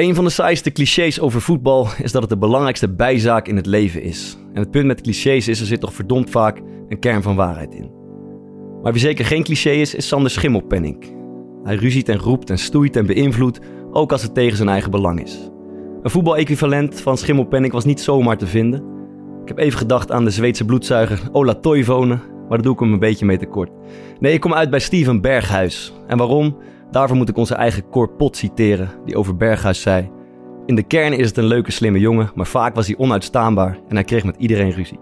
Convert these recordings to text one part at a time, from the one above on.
Een van de saaiste clichés over voetbal is dat het de belangrijkste bijzaak in het leven is. En het punt met clichés is, er zit toch verdomd vaak een kern van waarheid in. Maar wie zeker geen cliché is, is Sander Schimmelpenning. Hij ruziet en roept en stoeit en beïnvloedt, ook als het tegen zijn eigen belang is. Een voetbal-equivalent van Schimmelpenning was niet zomaar te vinden. Ik heb even gedacht aan de Zweedse bloedzuiger Ola Toivonen, maar daar doe ik hem een beetje mee tekort. Nee, ik kom uit bij Steven Berghuis. En waarom? Daarvoor moet ik onze eigen Cor Pot citeren, die over Berghuis zei... In de kern is het een leuke, slimme jongen, maar vaak was hij onuitstaanbaar en hij kreeg met iedereen ruzie.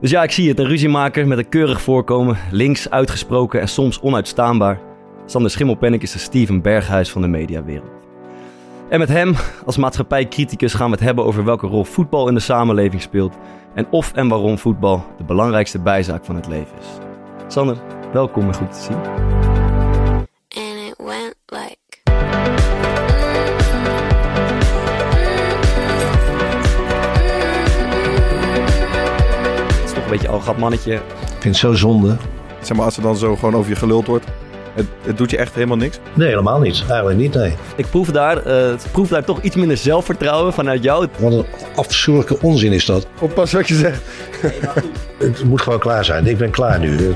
Dus ja, ik zie het, een ruziemaker met een keurig voorkomen, links, uitgesproken en soms onuitstaanbaar. Sander Schimmelpenninck is de Steven Berghuis van de mediawereld. En met hem als maatschappijcriticus gaan we het hebben over welke rol voetbal in de samenleving speelt en of en waarom voetbal de belangrijkste bijzaak van het leven is. Sander, welkom en goed te zien. Went like Het is toch een beetje al gat mannetje. Ik vind het zo zonde. Zeg maar, als er dan zo gewoon over je geluld wordt. Het, het doet je echt helemaal niks. Nee, helemaal niet. Eigenlijk niet, nee. Ik proef daar, eh, het proef daar toch iets minder zelfvertrouwen vanuit jou. Wat een afschuwelijke onzin is dat. Oppas wat je zegt. Het moet gewoon klaar zijn. Ik ben klaar nu.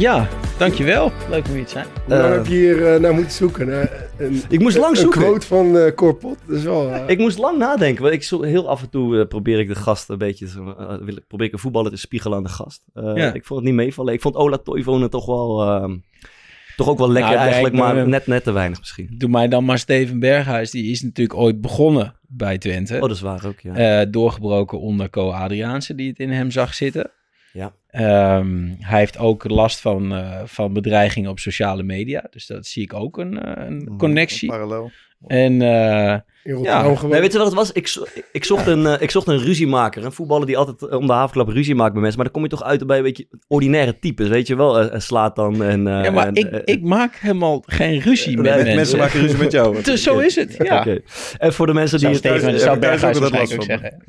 Ja, dankjewel. Leuk om hier te zijn. Hoe lang Eh, heb je hier eh, naar moeten zoeken? Naar een, Ik moest lang een zoeken. quote van eh Corpot. Dat is wel... Ik moest lang nadenken, want ik zo, heel af en toe probeer ik de gast een beetje, te- wil ik- probeer ik een voetballer te spiegelen aan de gast. Eh, Ja. Ik vond het niet meevallen. Ik vond Ola Toivonen toch wel, ehm, toch ook wel lekker Nou, eigenlijk, maar net, net te weinig misschien. Doe mij dan maar Steven Berghuis. Die is natuurlijk ooit begonnen bij Twente. Oh, dat is waar ook, ja. Eh, doorgebroken onder Co Adriaanse, die het in hem zag zitten. Ja. Ehm, hij heeft ook last van, eh, van bedreigingen op sociale media. Dus dat zie ik ook een, eh, een connectie. Parallel. En eh, ja. Nee, weet je wat het was? Ik, zo- ik, zocht een, eh, ik zocht een ruziemaker. Een voetballer die altijd eh, om de havenklap ruzie maakt bij mensen. Maar dan kom je toch uit bij een beetje ordinaire types. Weet je wel, Eh, eh, slaat dan en... eh, ja, maar en, ik, ik maak helemaal geen ruzie met mensen. Mensen maken ruzie met jou. Dus zo is het, ja. Oké. En voor de mensen die Zou het... Steven, zou Berghuis waarschijnlijk zeggen.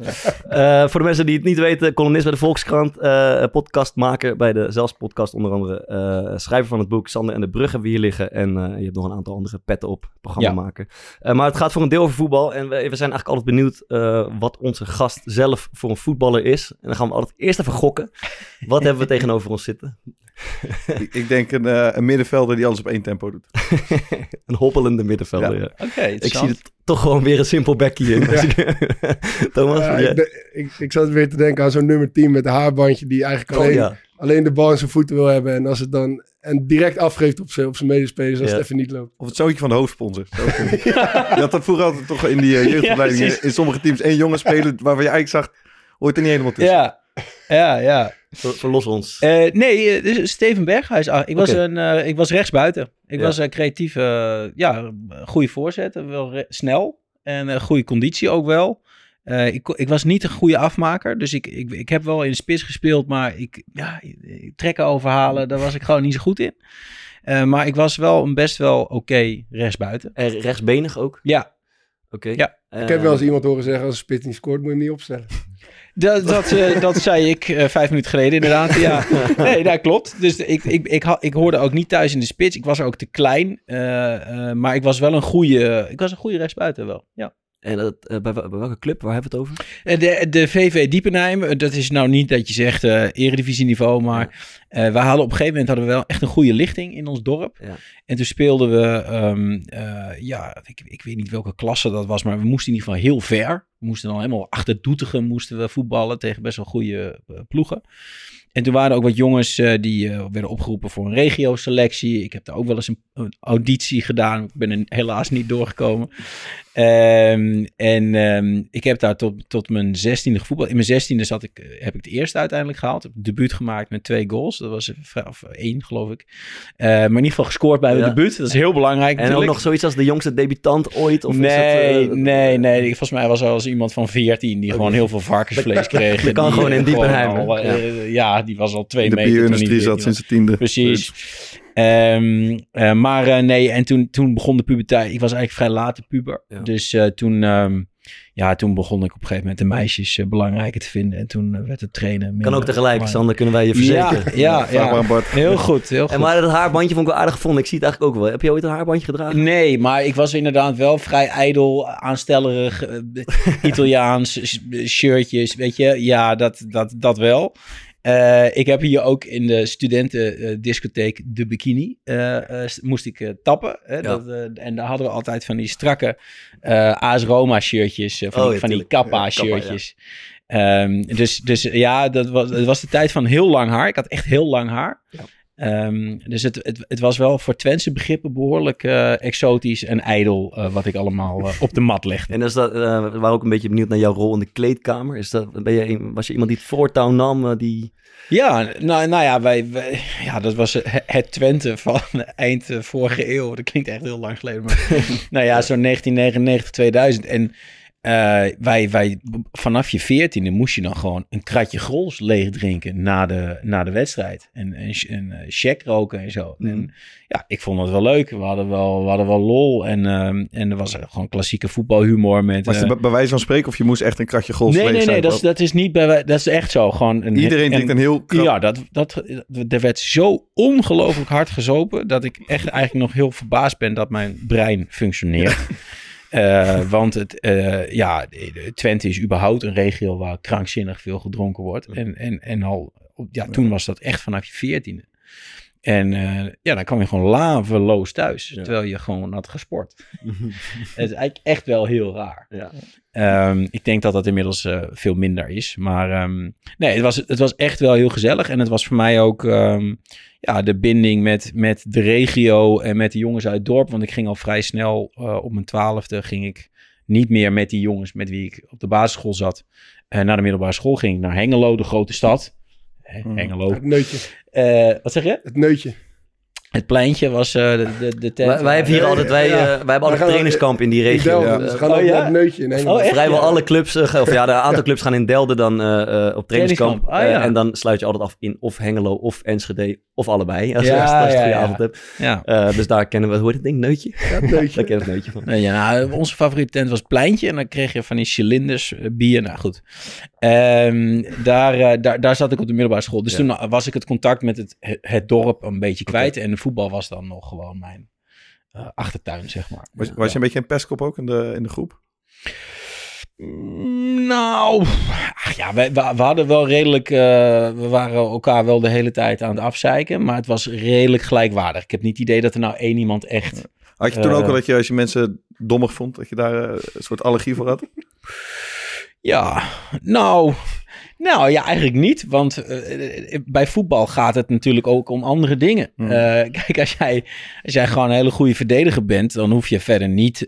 Eh, voor de mensen die het niet weten, columnist bij de Volkskrant, eh podcastmaker bij de Zelfs podcast onder andere, eh, schrijver van het boek Sander en de Brug hebben we hier liggen en eh, je hebt nog een aantal andere petten op, programmamaker. Eh, maar het gaat voor een deel over voetbal en we, we zijn eigenlijk altijd benieuwd eh, wat onze gast zelf voor een voetballer is. En dan gaan we altijd eerst even gokken. Wat hebben we tegenover ons zitten? ik, ik denk een, eh, een middenvelder die alles op één tempo doet. een hobbelende middenvelder. Ja. Ja. Oké, Ik zie er toch gewoon weer een simpel bekje in. Thomas? Ja, ja. ik, ik, ik zat weer te denken aan zo'n nummer 10 met een haarbandje die eigenlijk Oh, alleen, ja. Alleen de bal in zijn voeten wil hebben. En als het dan en direct afgeeft op zijn, op zijn medespelers als Ja. het even niet loopt. Of het zootje van de hoofdsponsor. We- Je had dat vroeger altijd toch in die eh, jeugdopleidingen. precies. in sommige teams één jongen spelen waarvan je eigenlijk zag, hoort er niet helemaal tussen. Ja, ja, ja. Ver- Verlos ons. Eh, nee, eh, dus Steven Berghuis. Ah, ik, was een, eh, ik was rechtsbuiten. Ik Ja. was een creatief, eh, ja, goede voorzet. Wel snel. En eh, goede conditie ook wel. Eh, ik, ik was niet een goede afmaker. Dus ik, ik, ik heb wel in de spits gespeeld. Maar ik, ja, trekken overhalen, daar was ik gewoon niet zo goed in. Eh, maar ik was wel een best wel oké rechtsbuiten. En rechtsbenig ook? Ja, Oké. Ja. Eh, Ik heb wel eens iemand horen zeggen, als een spits niet scoort, moet je hem niet opstellen. Dat, dat, eh, dat zei ik eh, vijf minuten geleden inderdaad. Ja. Nee, dat klopt. Dus ik, ik, ik, ik hoorde ook niet thuis in de spits. Ik was er ook te klein. eh, eh, maar ik was wel een goede, ik was een goede rechtsbuiten wel. Ja. En dat, eh, bij, wel- bij welke club? Waar hebben we het over? Eh, De, de VV Diepenheim, eh, dat is nou niet dat je zegt eh eredivisieniveau, maar we hadden op een gegeven moment hadden we wel echt een goede lichting in ons dorp. Ja. En toen speelden we, ehm, eh, ja, ik, ik weet niet welke klasse dat was, maar we moesten in ieder geval heel ver. We moesten dan helemaal achter Doetinchem moesten we voetballen tegen best wel goede ploegen. En toen waren er ook wat jongens die werden opgeroepen voor een regio-selectie. Ik heb daar ook wel eens een, een auditie gedaan. Ik ben er helaas niet doorgekomen. Ehm, en ehm, ik heb daar tot, tot mijn zestiende gevoetbald. In mijn zestiende zat ik, eh, heb ik het eerste uiteindelijk gehaald. Heb debuut gemaakt met twee goals. Dat was of één, geloof ik. Eh, maar in ieder geval gescoord bij mijn Ja. debuut. Dat is heel belangrijk En ook nog zoiets als de jongste debutant ooit? Of nee, dat, eh, nee, nee. Volgens mij was er als iemand van 14 die gewoon heel veel varkensvlees kreeg. dat kan Die, gewoon in eh, Diepenheim, al, hè? eh, ja, die was al twee In de meter. toen hij bierindustrie dit- zat sinds de tiende. Precies. Ehm, eh, maar eh, nee, en toen, toen begon de puberteit. Ik was eigenlijk vrij late puber. Ja. Dus eh, toen, ehm, ja, toen begon ik op een gegeven moment de meisjes belangrijker te vinden. En toen werd het trainen Kan ook tegelijk, belangrijk. Sander, kunnen wij je verzekeren. Ja, ja, maar. Bart. Heel goed, heel goed. En maar dat haarbandje vond ik wel aardig gevonden. Ik zie het eigenlijk ook wel. Heb je ooit een haarbandje gedragen? Nee, maar ik was inderdaad wel vrij ijdel, aanstellerig, Italiaans, shirtjes, weet je. Ja, dat, dat, dat wel. Eh, ik heb hier ook in de studentendiscotheek de bikini, eh, eh, moest ik tappen. Hè, dat, en daar hadden we altijd van die strakke AS Roma shirtjes, van, Oh, ja, van die. Kappa shirtjes. Ehm, dus, dus ja, dat was, het was de tijd van heel lang haar. Ik had echt heel lang haar. Ehm, dus het, het, het was wel voor Twentse begrippen behoorlijk eh, exotisch en ijdel eh, wat ik allemaal eh, op de mat legde. En is dat, we waren ook een beetje benieuwd naar jouw rol in de kleedkamer. Is dat, ben je, was je iemand die het voortouw nam? die... Ja, nou, nou ja, wij, wij- ja, dat was het Twente van eind vorige eeuw. Dat klinkt echt heel lang geleden. Maar nou ja, zo'n 1999, 2000. En eh, wij, wij, vanaf je veertiende moest je dan gewoon een kratje grols leeg drinken na de, na de wedstrijd. En, en, en eh, check roken en zo. Mhm. En ja, ik vond het wel leuk. We hadden wel, we hadden wel lol. En, ehm, en er was gewoon klassieke voetbalhumor met... Was eh, het bij- bij wijze van spreken of je moest echt een kratje golf nee, leeg nee, zijn? nee, dat is, dat is niet bij wij- Dat is echt zo. Gewoon een, Iedereen en- drinkt een heel Ja, dat, dat, er werd zo ongelooflijk hard gezopen... dat ik echt eigenlijk nog heel verbaasd ben dat mijn brein functioneert. Eh, want het, eh, ja, Twente is überhaupt een regio waar krankzinnig veel gedronken wordt. En, en, en al, ja, toen was dat echt vanaf je veertiende. En eh, ja, dan kwam je gewoon laveloos thuis, terwijl je gewoon had gesport. het is eigenlijk echt wel heel raar. Ja. Ehm, ik denk dat dat inmiddels eh, veel minder is. Maar ehm, nee, het was, het was echt wel heel gezellig. En het was voor mij ook ehm, ja, de binding met, met de regio en met de jongens uit het dorp. Want ik ging al vrij snel eh, op mijn twaalfde ging ik niet meer met die jongens met wie ik op de basisschool zat. Naar de middelbare school ging ik naar Hengelo, de grote stad. Hè, Hmm. Hengelo. Het neutje. Eh, wat zeg je? Het neutje. Het pleintje was eh, de, de, de tent. Wij, wij hebben hier Nee, altijd, wij, ja. eh, wij hebben altijd trainingskamp in die regio. Eh, Dus ze gaan Oh, ook ja? naar het neutje in Engeland. Oh, echt? Vrijwel Ja. alle clubs, eh, of ja, de aantal clubs gaan in Delden dan eh, eh, op trainingskamp. Trainingskamp, ah, Eh, ja. en dan sluit je altijd af in of Hengelo of Enschede of allebei. Als, Ja, je, als je een ja, goede ja. avond hebt. Ja. Eh, dus daar kennen we, hoe heet het ding? Neutje? Neutje. Daar kennen we het neutje van. Nee, ja, nou, onze favoriete tent was het Pleintje. En dan kreeg je van die cilinders eh, bier. Nou goed. Ehm, daar, eh, daar, daar zat ik op de middelbare school. Dus Ja. toen was ik het contact met het, het, het dorp een beetje kwijt. En de voetbal was dan nog gewoon mijn eh, achtertuin, zeg maar. Was, was je een beetje een pestkop ook in de, in de groep? Mm, Nou, ach ja, we, we, we hadden wel redelijk, eh, we waren elkaar wel de hele tijd aan het afzeiken, maar het was redelijk gelijkwaardig. Ik heb niet het idee dat er nou één iemand echt... Had je toen ook al dat je als je mensen dommig vond, dat je daar eh, een soort allergie voor had? Ja, nou, nou ja, eigenlijk niet, want eh, bij voetbal gaat het natuurlijk ook om andere dingen. Hmm. Kijk, als jij, als jij gewoon een hele goede verdediger bent, dan hoef je verder niet...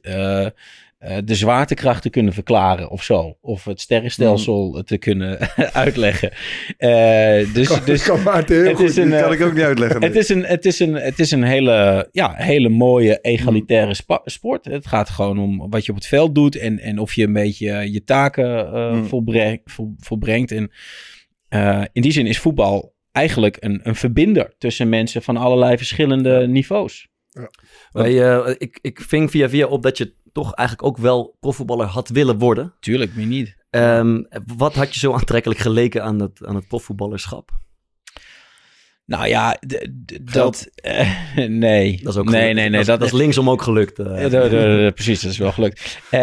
de zwaartekracht te kunnen verklaren of zo. Of het sterrenstelsel te kunnen uitleggen. Eh, dus, Kan, dus kan Maarten heel het goed. is een, Dat kan eh, ik ook niet uitleggen. het nee. is een, het is een, het is een hele, ja, hele mooie egalitaire spa- sport. Het gaat gewoon om wat je op het veld doet en, en of je een beetje eh, je taken eh, Hmm. volbreng- vol- volbrengt. En eh, in die zin is voetbal eigenlijk een, een verbinder tussen mensen van allerlei verschillende niveaus. Wij, eh, ik, ik ving via via op dat je toch eigenlijk ook wel profvoetballer had willen worden. Tuurlijk, meer niet. Ehm, wat had je zo aantrekkelijk geleken aan het, aan het profvoetballerschap? Nou ja, dat. eh, nee. Dat is ook nee, nee, nee. dat, is- dat, dat is linksom ook gelukt. eh. Ja, precies, dat is wel gelukt. Eh,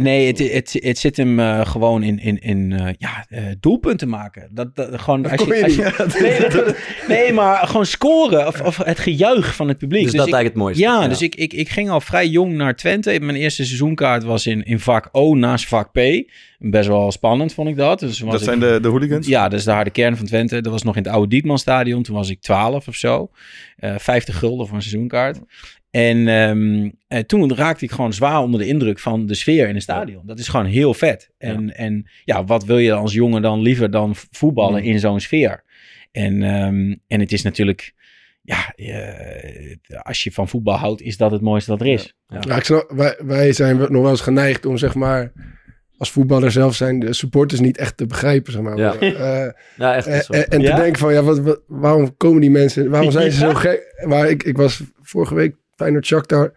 nee, het, het, het zit hem eh, gewoon in, in, in eh, ja, eh, doelpunten maken. Dat, dat, gewoon, als je, als je, nee, dat- nee, maar gewoon scoren of, of het gejuich van het publiek. dus dat ik, eigenlijk het mooiste. ja, dus ik, ik, ik ging al vrij jong naar Twente. Mijn eerste seizoenkaart was in, in vak O naast vak P. Best wel spannend vond ik dat. Dus was Dat ik- zijn de, de hooligans? ja, dat is de harde kern van Twente. Dat was nog in het oude Diekmanstadion. Toen was ik 12 of zo. Eh 50 gulden voor een seizoenkaart. En ehm, eh, toen raakte ik gewoon zwaar onder de indruk van de sfeer in het stadion. Dat is gewoon heel vet. En, en ja, wat wil je als jongen dan liever dan voetballen Mm. in zo'n sfeer? En, ehm, en het is natuurlijk, ja, eh, als je van voetbal houdt, is dat het mooiste wat er is. Ja, ik snap, wij, wij zijn nog wel eens geneigd om zeg maar als voetballer zelf zijn de supporters niet echt te begrijpen, zeg maar. Ja. Eh, Ja, echt. en zo. en, en Ja? te denken van, ja, wat, wat- waarom komen die mensen, waarom zijn ze Ja? zo gek? Maar ik, ik was vorige week Feyenoord Shakhtar,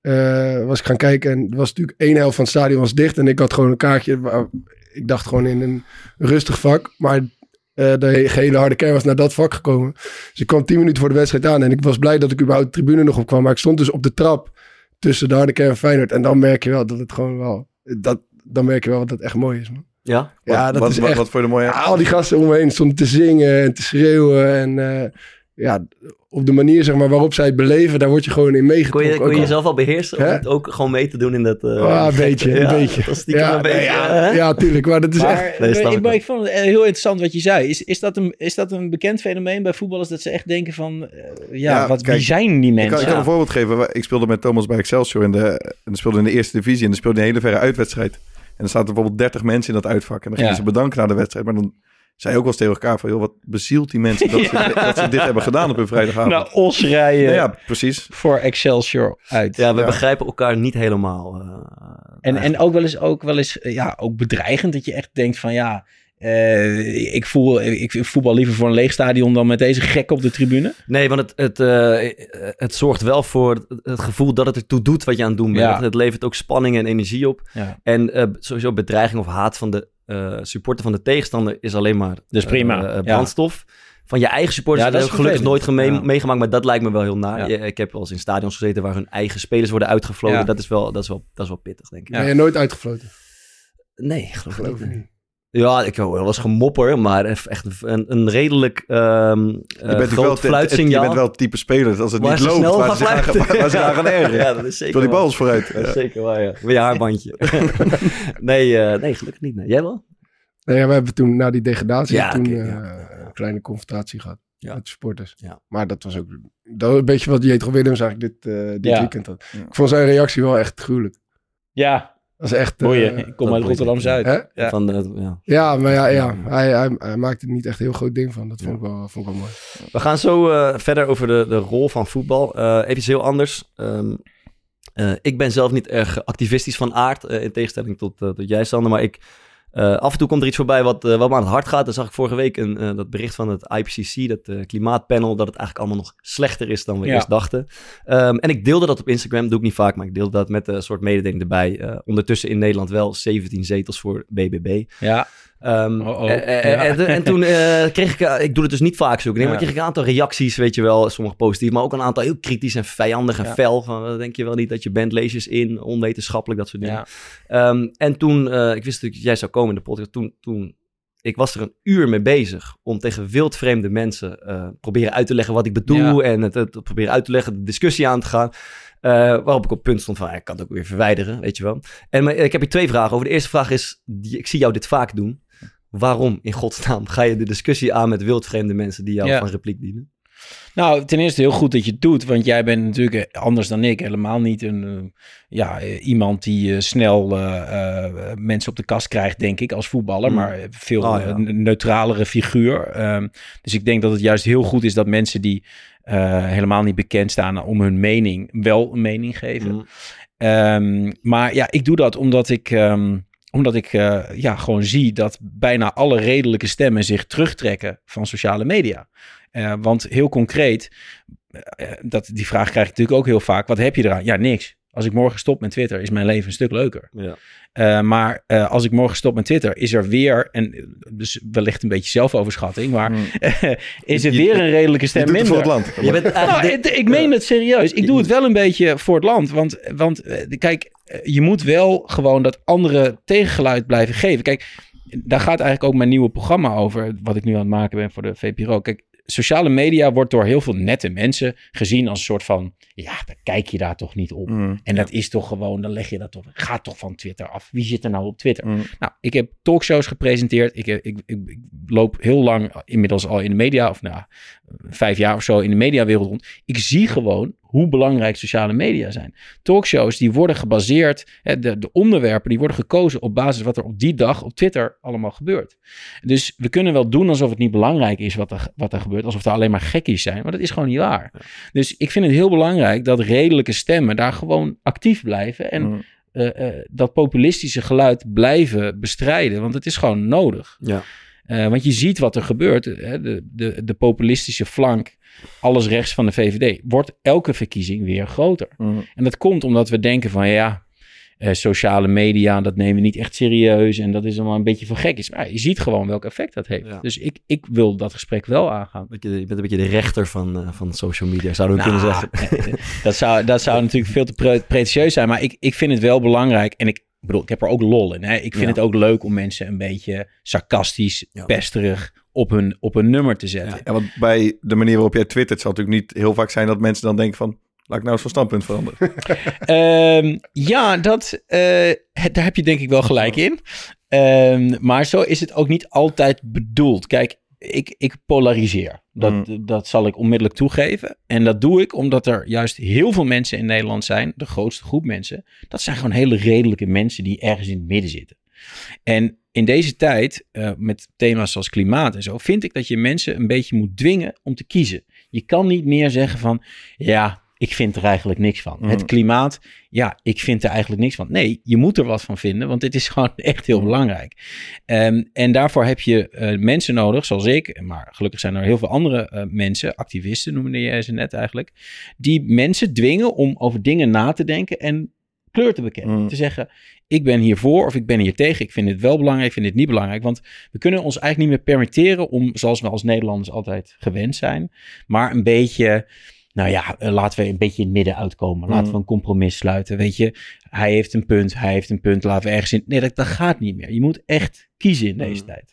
eh was ik gaan kijken en er was natuurlijk één helft van het stadion was dicht en ik had gewoon een kaartje, waar- ik dacht gewoon in een rustig vak, maar eh, de gehele harde kern was naar dat vak gekomen. Dus ik kwam tien minuten voor de wedstrijd aan en ik was blij dat ik überhaupt de tribune nog op kwam, maar ik stond dus op de trap tussen de harde kern en Feyenoord en dan merk je wel dat het gewoon wel, dat, dan merk je wel dat het echt mooi is, man. Ja? Ja, dat wat, is wat, echt... wat voor de mooie... Ja, al die gasten om me heen stonden te zingen en te schreeuwen. En eh, ja, op de manier zeg maar, waarop zij het beleven, daar word je gewoon in Kon meegetrokken. je, kon je al- jezelf al beheersen om het ook gewoon mee te doen in dat... eh, Ah, een beetje, ja, een beetje. Dat ja, een beetje... nee, ja, tuurlijk. Maar dat is Maar, echt... Nee, ik, ik maar ik vond het heel interessant wat je zei. Is, is, dat een, is dat een bekend fenomeen bij voetballers dat ze echt denken van... eh, ja, Ja, wat, kijk, wie zijn die Ik mensen? kan, ik kan een voorbeeld geven. Ik speelde met Thomas bij Excelsior in de, en speelde in de eerste divisie. En dan speelde een hele verre uitwedstrijd. En dan zaten bijvoorbeeld 30 mensen in dat uitvak. En dan gingen Ja. ze bedanken na de wedstrijd. Maar dan zei je ook wel eens tegen elkaar van... joh, wat bezielt die mensen dat, ze, dat ze dit hebben gedaan op een vrijdagavond. Nou, Os rijden ja, ja, precies. voor Excelsior uit. Ja, we Ja. begrijpen elkaar niet helemaal. eh, En, en ook wel eens, ook wel eens ja, ook bedreigend dat je echt denkt van ja, eh, ik, voel, ik voetbal liever voor een leeg stadion dan met deze gek op de tribune. Nee, want het, het, eh, het zorgt wel voor het- gevoel dat het ertoe doet wat je aan het doen bent. Ja. Het levert ook spanning en energie op. Ja. En eh, sowieso bedreiging of haat van de eh, supporter van de tegenstander is alleen maar Dus prima, ja. brandstof. Van je eigen supporters Ja, heb dat ik is gelukkig nooit meegemaakt, maar dat lijkt me wel heel naar. Ik heb wel eens in stadions gezeten waar hun eigen spelers worden uitgefloten. Ja. Dat, is wel, dat, is wel, dat is wel pittig, denk ik. Ja. Ben je nooit uitgefloten? Nee, geloof, Geloof ik ik niet. Ja, ik hoor wel eens gemopper, maar echt een, een redelijk ehm Je eh, bent, groot wel, het- je bent wel het type speler. Als het Waar niet loopt, snel waar gaan ze, waar gaan ergeren. Ja, dat is zeker Door die bal is vooruit. Dat is Ja. zeker waar, ja. Met je haarbandje. nee, eh, nee, gelukkig niet. Nee. Jij wel? Nee, ja, we hebben toen na die degradatie Ja, toen, eh, ja. een kleine confrontatie gehad Ja. met de supporters. Ja. Maar dat was ook dat, een beetje wat Jetro Willems eigenlijk dit, eh, dit Ja. weekend had. Ja. Ik vond zijn reactie wel echt gruwelijk. Ja, Dat is echt... boeien. eh, ik kom uit Rotterdam-Zuid. Ja. Van, de- ja. Ja, maar ja, ja hij, hij, hij maakte er niet echt een heel groot ding van. Dat vond, ik, wel, vond ik wel mooi. We gaan zo eh, verder over de, de rol van voetbal. Eh even iets heel anders. Ehm, eh, ik ben zelf niet erg activistisch van aard, eh, in tegenstelling tot, eh, tot jij, Sander. Maar ik, eh, af en toe komt er iets voorbij wat, eh, wat me aan het hart gaat. Dan zag ik vorige week een, eh, dat bericht van het IPCC, dat klimaatpanel, dat het eigenlijk allemaal nog slechter is dan we Ja. eerst dachten. Ehm, en ik deelde dat op Instagram, doe ik niet vaak, maar ik deelde dat met een soort mededeling erbij. Ondertussen in Nederland wel 17 zetels voor BBB. Ja. Ehm, Oh, oh. eh, eh, Ja. en, en toen eh, kreeg ik, eh, ik doe het dus niet vaak zoeken, nee, maar Ja. kreeg ik een aantal reacties, weet je wel, sommige positief, maar ook een aantal heel kritisch en vijandig en Ja. fel. Van, eh, denk je wel niet dat je bent, lees in, onwetenschappelijk, dat soort dingen. Ehm, en toen, eh, ik wist natuurlijk dat jij zou komen in de podcast, toen, toen, ik was er een uur mee bezig om tegen wildvreemde mensen eh, proberen uit te leggen wat ik bedoel en het, het proberen uit te leggen, de discussie aan te gaan. Eh, waarop ik op het punt stond van, ik kan het ook weer verwijderen, weet je wel. En maar, ik heb hier twee vragen over. De eerste vraag is, die, ik zie jou dit vaak doen. Waarom in godsnaam ga je de discussie aan met wildvreemde mensen die jou Ja. van repliek dienen? Nou, ten eerste heel goed dat je het doet, want jij bent natuurlijk eh, anders dan ik. Helemaal niet een, eh, ja, eh, iemand die eh, snel eh, eh, mensen op de kast krijgt, denk ik, als voetballer. Mm. Maar veel Oh, ja. eh, neutralere figuur. Ehm, dus ik denk dat het juist heel goed is dat mensen die eh, helemaal niet bekend staan om hun mening, wel een mening geven. Mm. Ehm, maar ja, ik doe dat omdat ik, ehm, omdat ik eh, ja, gewoon zie dat bijna alle redelijke stemmen zich terugtrekken van sociale media. Eh, want heel concreet, dat, die vraag krijg ik natuurlijk ook heel vaak. Wat heb je eraan? Ja, niks. Als ik morgen stop met Twitter, is mijn leven een stuk leuker. Ja. Eh, maar eh, als ik morgen stop met Twitter, is er weer, en dus wellicht een beetje zelfoverschatting, maar Mm. is er Je- weer een redelijke Je stem minder. voor het land. Je bent Nou, eigenlijk... het- ik meen het serieus. Ik doe het wel een beetje voor het land. Want, want eh, kijk, je moet wel gewoon dat andere tegengeluid blijven geven. Kijk, daar gaat eigenlijk ook mijn nieuwe programma over. Wat ik nu aan het maken ben voor de VPRO. Kijk, sociale media wordt door heel veel nette mensen gezien als een soort van... Ja, dan kijk je daar toch niet op. Mm. En dat is toch gewoon, dan leg je dat toch... Ga toch van Twitter af. Wie zit er nou op Twitter? Mm. Nou, ik heb talkshows gepresenteerd. Ik, ik, ik, ik loop heel lang inmiddels al in de media, of nou, vijf jaar of zo in de mediawereld rond. Ik zie gewoon hoe belangrijk sociale media zijn. Talkshows die worden gebaseerd, hè, de, de onderwerpen die worden gekozen op basis wat er op die dag op Twitter allemaal gebeurt. Dus we kunnen wel doen alsof het niet belangrijk is wat er, wat er gebeurt, alsof er alleen maar gekkies zijn, maar dat is gewoon niet waar. Dus ik vind het heel belangrijk dat redelijke stemmen daar gewoon actief blijven en Mm. eh, eh, dat populistische geluid blijven bestrijden. Want het is gewoon nodig. Ja. Eh, want je ziet wat er gebeurt. Hè? De, de, de populistische flank, alles rechts van de VVD, wordt elke verkiezing weer groter. Mm. En dat komt omdat we denken van ja, eh, sociale media, dat nemen we niet echt serieus. En dat is allemaal een beetje voor gekjes. Maar je ziet gewoon welk effect dat heeft. Ja. Dus ik, ik wil dat gesprek wel aangaan. Beetje- Je bent een beetje de rechter van, eh, van social media, zouden we kunnen Nou, zeggen. dat, zou, dat zou natuurlijk veel te pre- pretentieus zijn. Maar ik, ik vind het wel belangrijk. En ik bedoel, ik heb er ook lol in. Hè? Ik vind Ja. het ook leuk om mensen een beetje sarcastisch, Ja. pesterig op hun, op hun nummer te zetten. Ja, want bij de manier waarop jij twittert zal het natuurlijk niet heel vaak zijn dat mensen dan denken van, laat ik nou eens van standpunt veranderen. Ehm, ja, dat, eh, daar heb je denk ik wel gelijk in. Ehm, maar zo is het ook niet altijd bedoeld. Kijk, ik, ik polariseer. Dat, dat zal ik onmiddellijk toegeven. En dat doe ik omdat er juist heel veel mensen in Nederland zijn, de grootste groep mensen. Dat zijn gewoon hele redelijke mensen die ergens in het midden zitten. En in deze tijd, eh, met thema's zoals klimaat en zo, vind ik dat je mensen een beetje moet dwingen om te kiezen. Je kan niet meer zeggen van, ja, ik vind er eigenlijk niks van. Mm. Het klimaat, ja, ik vind er eigenlijk niks van. Nee, je moet er wat van vinden, want dit is gewoon echt heel belangrijk. Ehm, en daarvoor heb je eh, mensen nodig, zoals ik, maar gelukkig zijn er heel veel andere eh, mensen, activisten noemde je ze net eigenlijk, die mensen dwingen om over dingen na te denken en kleur te bekennen. Mm. Te zeggen, ik ben hiervoor of ik ben hier tegen, ik vind dit wel belangrijk, ik vind dit niet belangrijk. Want we kunnen ons eigenlijk niet meer permitteren om, zoals we als Nederlanders altijd gewend zijn, maar een beetje... Nou ja, eh, laten we een beetje in het midden uitkomen. Laten Mm. we een compromis sluiten. Weet je, hij heeft een punt, hij heeft een punt. Laten we ergens in. Nee, dat, dat gaat niet meer. Je moet echt kiezen in deze Mm. tijd.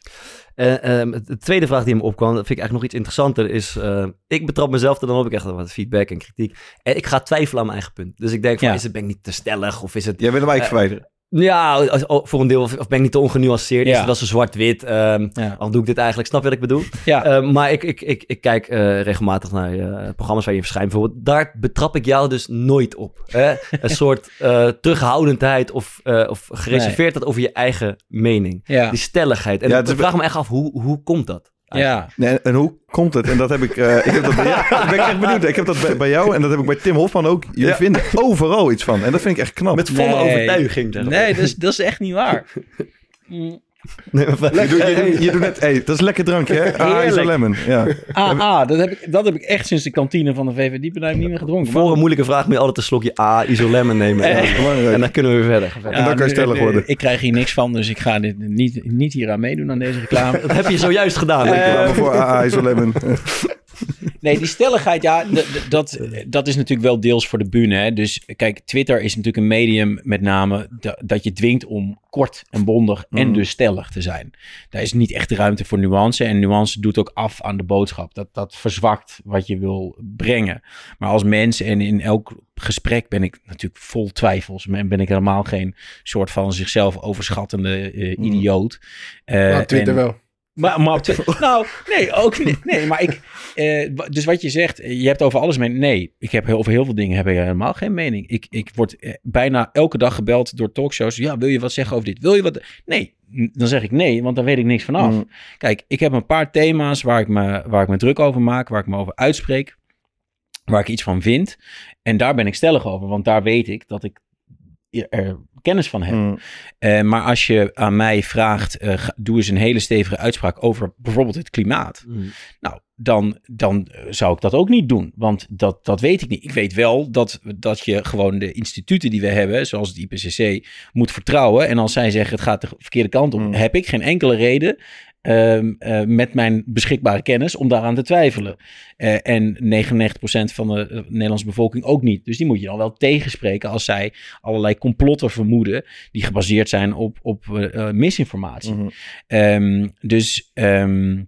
En ehm, de tweede vraag die me opkwam, dat vind ik eigenlijk nog iets interessanter, is... eh, ik betrap mezelf er dan op, ik krijg wat feedback en kritiek. En ik ga twijfelen aan mijn eigen punt. Dus ik denk van, Ja. is het, ben ik niet te stellig of is het... Jij wil hem eigenlijk verwijderen. Ja, als- oh, voor een deel, of, of ben ik niet te ongenuanceerd? Is Ja. het wel zo zwart-wit? Ehm Ja. Al doe ik dit eigenlijk, snap je wat ik bedoel? Ja, Eh, maar ik, ik, ik, ik kijk eh, regelmatig naar eh, programma's waar je verschijnt. Bijvoorbeeld, daar betrap ik jou dus nooit op. Hè? Een soort eh, terughoudendheid of, eh, of gereserveerdheid over je eigen mening. ja, Die stelligheid. En Ja, ik is- vraag me echt af, hoe, hoe komt dat? Ja. Nee, en hoe komt het? En dat heb ik, eh, ik heb dat bij jou, daar ben ik echt benieuwd. Ik heb dat bij, bij jou en dat heb ik bij Tim Hofman ook. Jullie Ja. vinden overal iets van. En dat vind ik echt knap. Met volle Nee. overtuiging. Nee, dat is, dat is echt niet waar. Nee, maar- je, doet, je, doet, je doet net, hey, dat is lekker drankje, hè? Ah, Heerlijk. Iso Lemon. Ja. Ah, ah dat, heb ik, dat heb ik echt sinds de kantine van de VVD-bedrijf niet meer gedronken. Voor een moeilijke vraag moet je altijd een slokje A, isolemon nemen. Eh. En dan- Belangrijk. En dan kunnen we weer verder. En dan kan je stellig worden. Ik krijg hier niks van, dus ik ga dit niet, niet hier aan meedoen aan deze reclame. Dat heb je zojuist gedaan. Reclame voor AA Iso Lemon. Nee, die stelligheid, ja, dat, dat is natuurlijk wel deels voor de bühne. Hè. Dus kijk, Twitter is natuurlijk een medium met name da- dat je dwingt om kort en bondig en Mhm. dus stellig te zijn. Daar is niet echt ruimte voor nuance. En nuance doet ook af aan de boodschap. Dat, dat verzwakt wat je wil brengen. Maar als mens en in elk gesprek ben ik natuurlijk vol twijfels. En ben ik helemaal geen soort van zichzelf overschattende eh, Mhm. idioot. Eh, Maar op Twitter en- wel. Maar, maar op Twitter- nou, nee, ook niet. Nee, maar ik. eh, dus wat je zegt, eh, je hebt over alles mening. Nee, ik heb over heel veel dingen heb ik helemaal geen mening. Ik, ik word eh, bijna elke dag gebeld door talkshows. Ja, wil je wat zeggen over dit? Wil je wat? Nee, dan zeg ik nee, want dan weet ik niks vanaf. Mm. Kijk, ik heb een paar thema's waar ik, me, waar ik me druk over maak, waar ik me over uitspreek, waar ik iets van vind. En daar ben ik stellig over, want daar weet ik dat ik er kennis van heb. Mm. Eh, maar als je aan mij vraagt, eh, ga- doe eens een hele stevige uitspraak over bijvoorbeeld het klimaat. Mm. Nou, dan, dan eh, zou ik dat ook niet doen, want dat, dat weet ik niet. Ik weet wel dat, dat je gewoon de instituten die we hebben, zoals het IPCC, moet vertrouwen. En als zij zeggen het gaat de verkeerde kant op, Mm. heb ik geen enkele reden ehm, eh, met mijn beschikbare kennis om daaraan te twijfelen. Eh, en 99% van de eh, Nederlandse bevolking ook niet. Dus die moet je dan wel tegenspreken als zij allerlei complotten vermoeden die gebaseerd zijn op, op misinformatie. Mhm. Ehm, dus, ehm,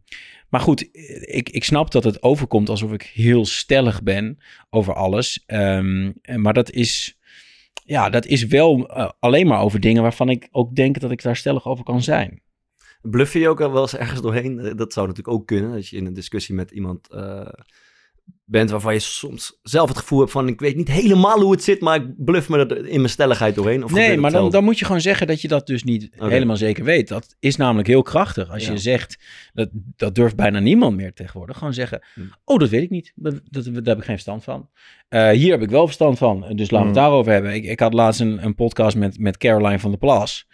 maar goed, ik, ik snap dat het overkomt alsof ik heel stellig ben over alles. Maar dat is, ja, dat is wel alleen maar over dingen waarvan ik ook denk dat ik daar stellig over kan zijn. Bluff je ook wel eens ergens doorheen? Eh, Dat zou natuurlijk ook kunnen, als je in een discussie met iemand... eh, bent waarvan je soms zelf het gevoel hebt van ik weet niet helemaal hoe het zit, maar ik bluff me er in mijn stelligheid doorheen? Of Nee, maar dan, dan moet je gewoon zeggen dat je dat dus niet helemaal zeker weet. Dat is namelijk heel krachtig. Als Ja. je zegt, dat, dat durft bijna niemand meer tegenwoordig. Gewoon zeggen, Hm. oh, dat weet ik niet. Dat, dat, daar heb ik geen verstand van. Eh, hier heb ik wel verstand van. Dus laten we Hm. het daarover hebben. Ik, ik had laatst een, een podcast met, met Caroline van der Plas.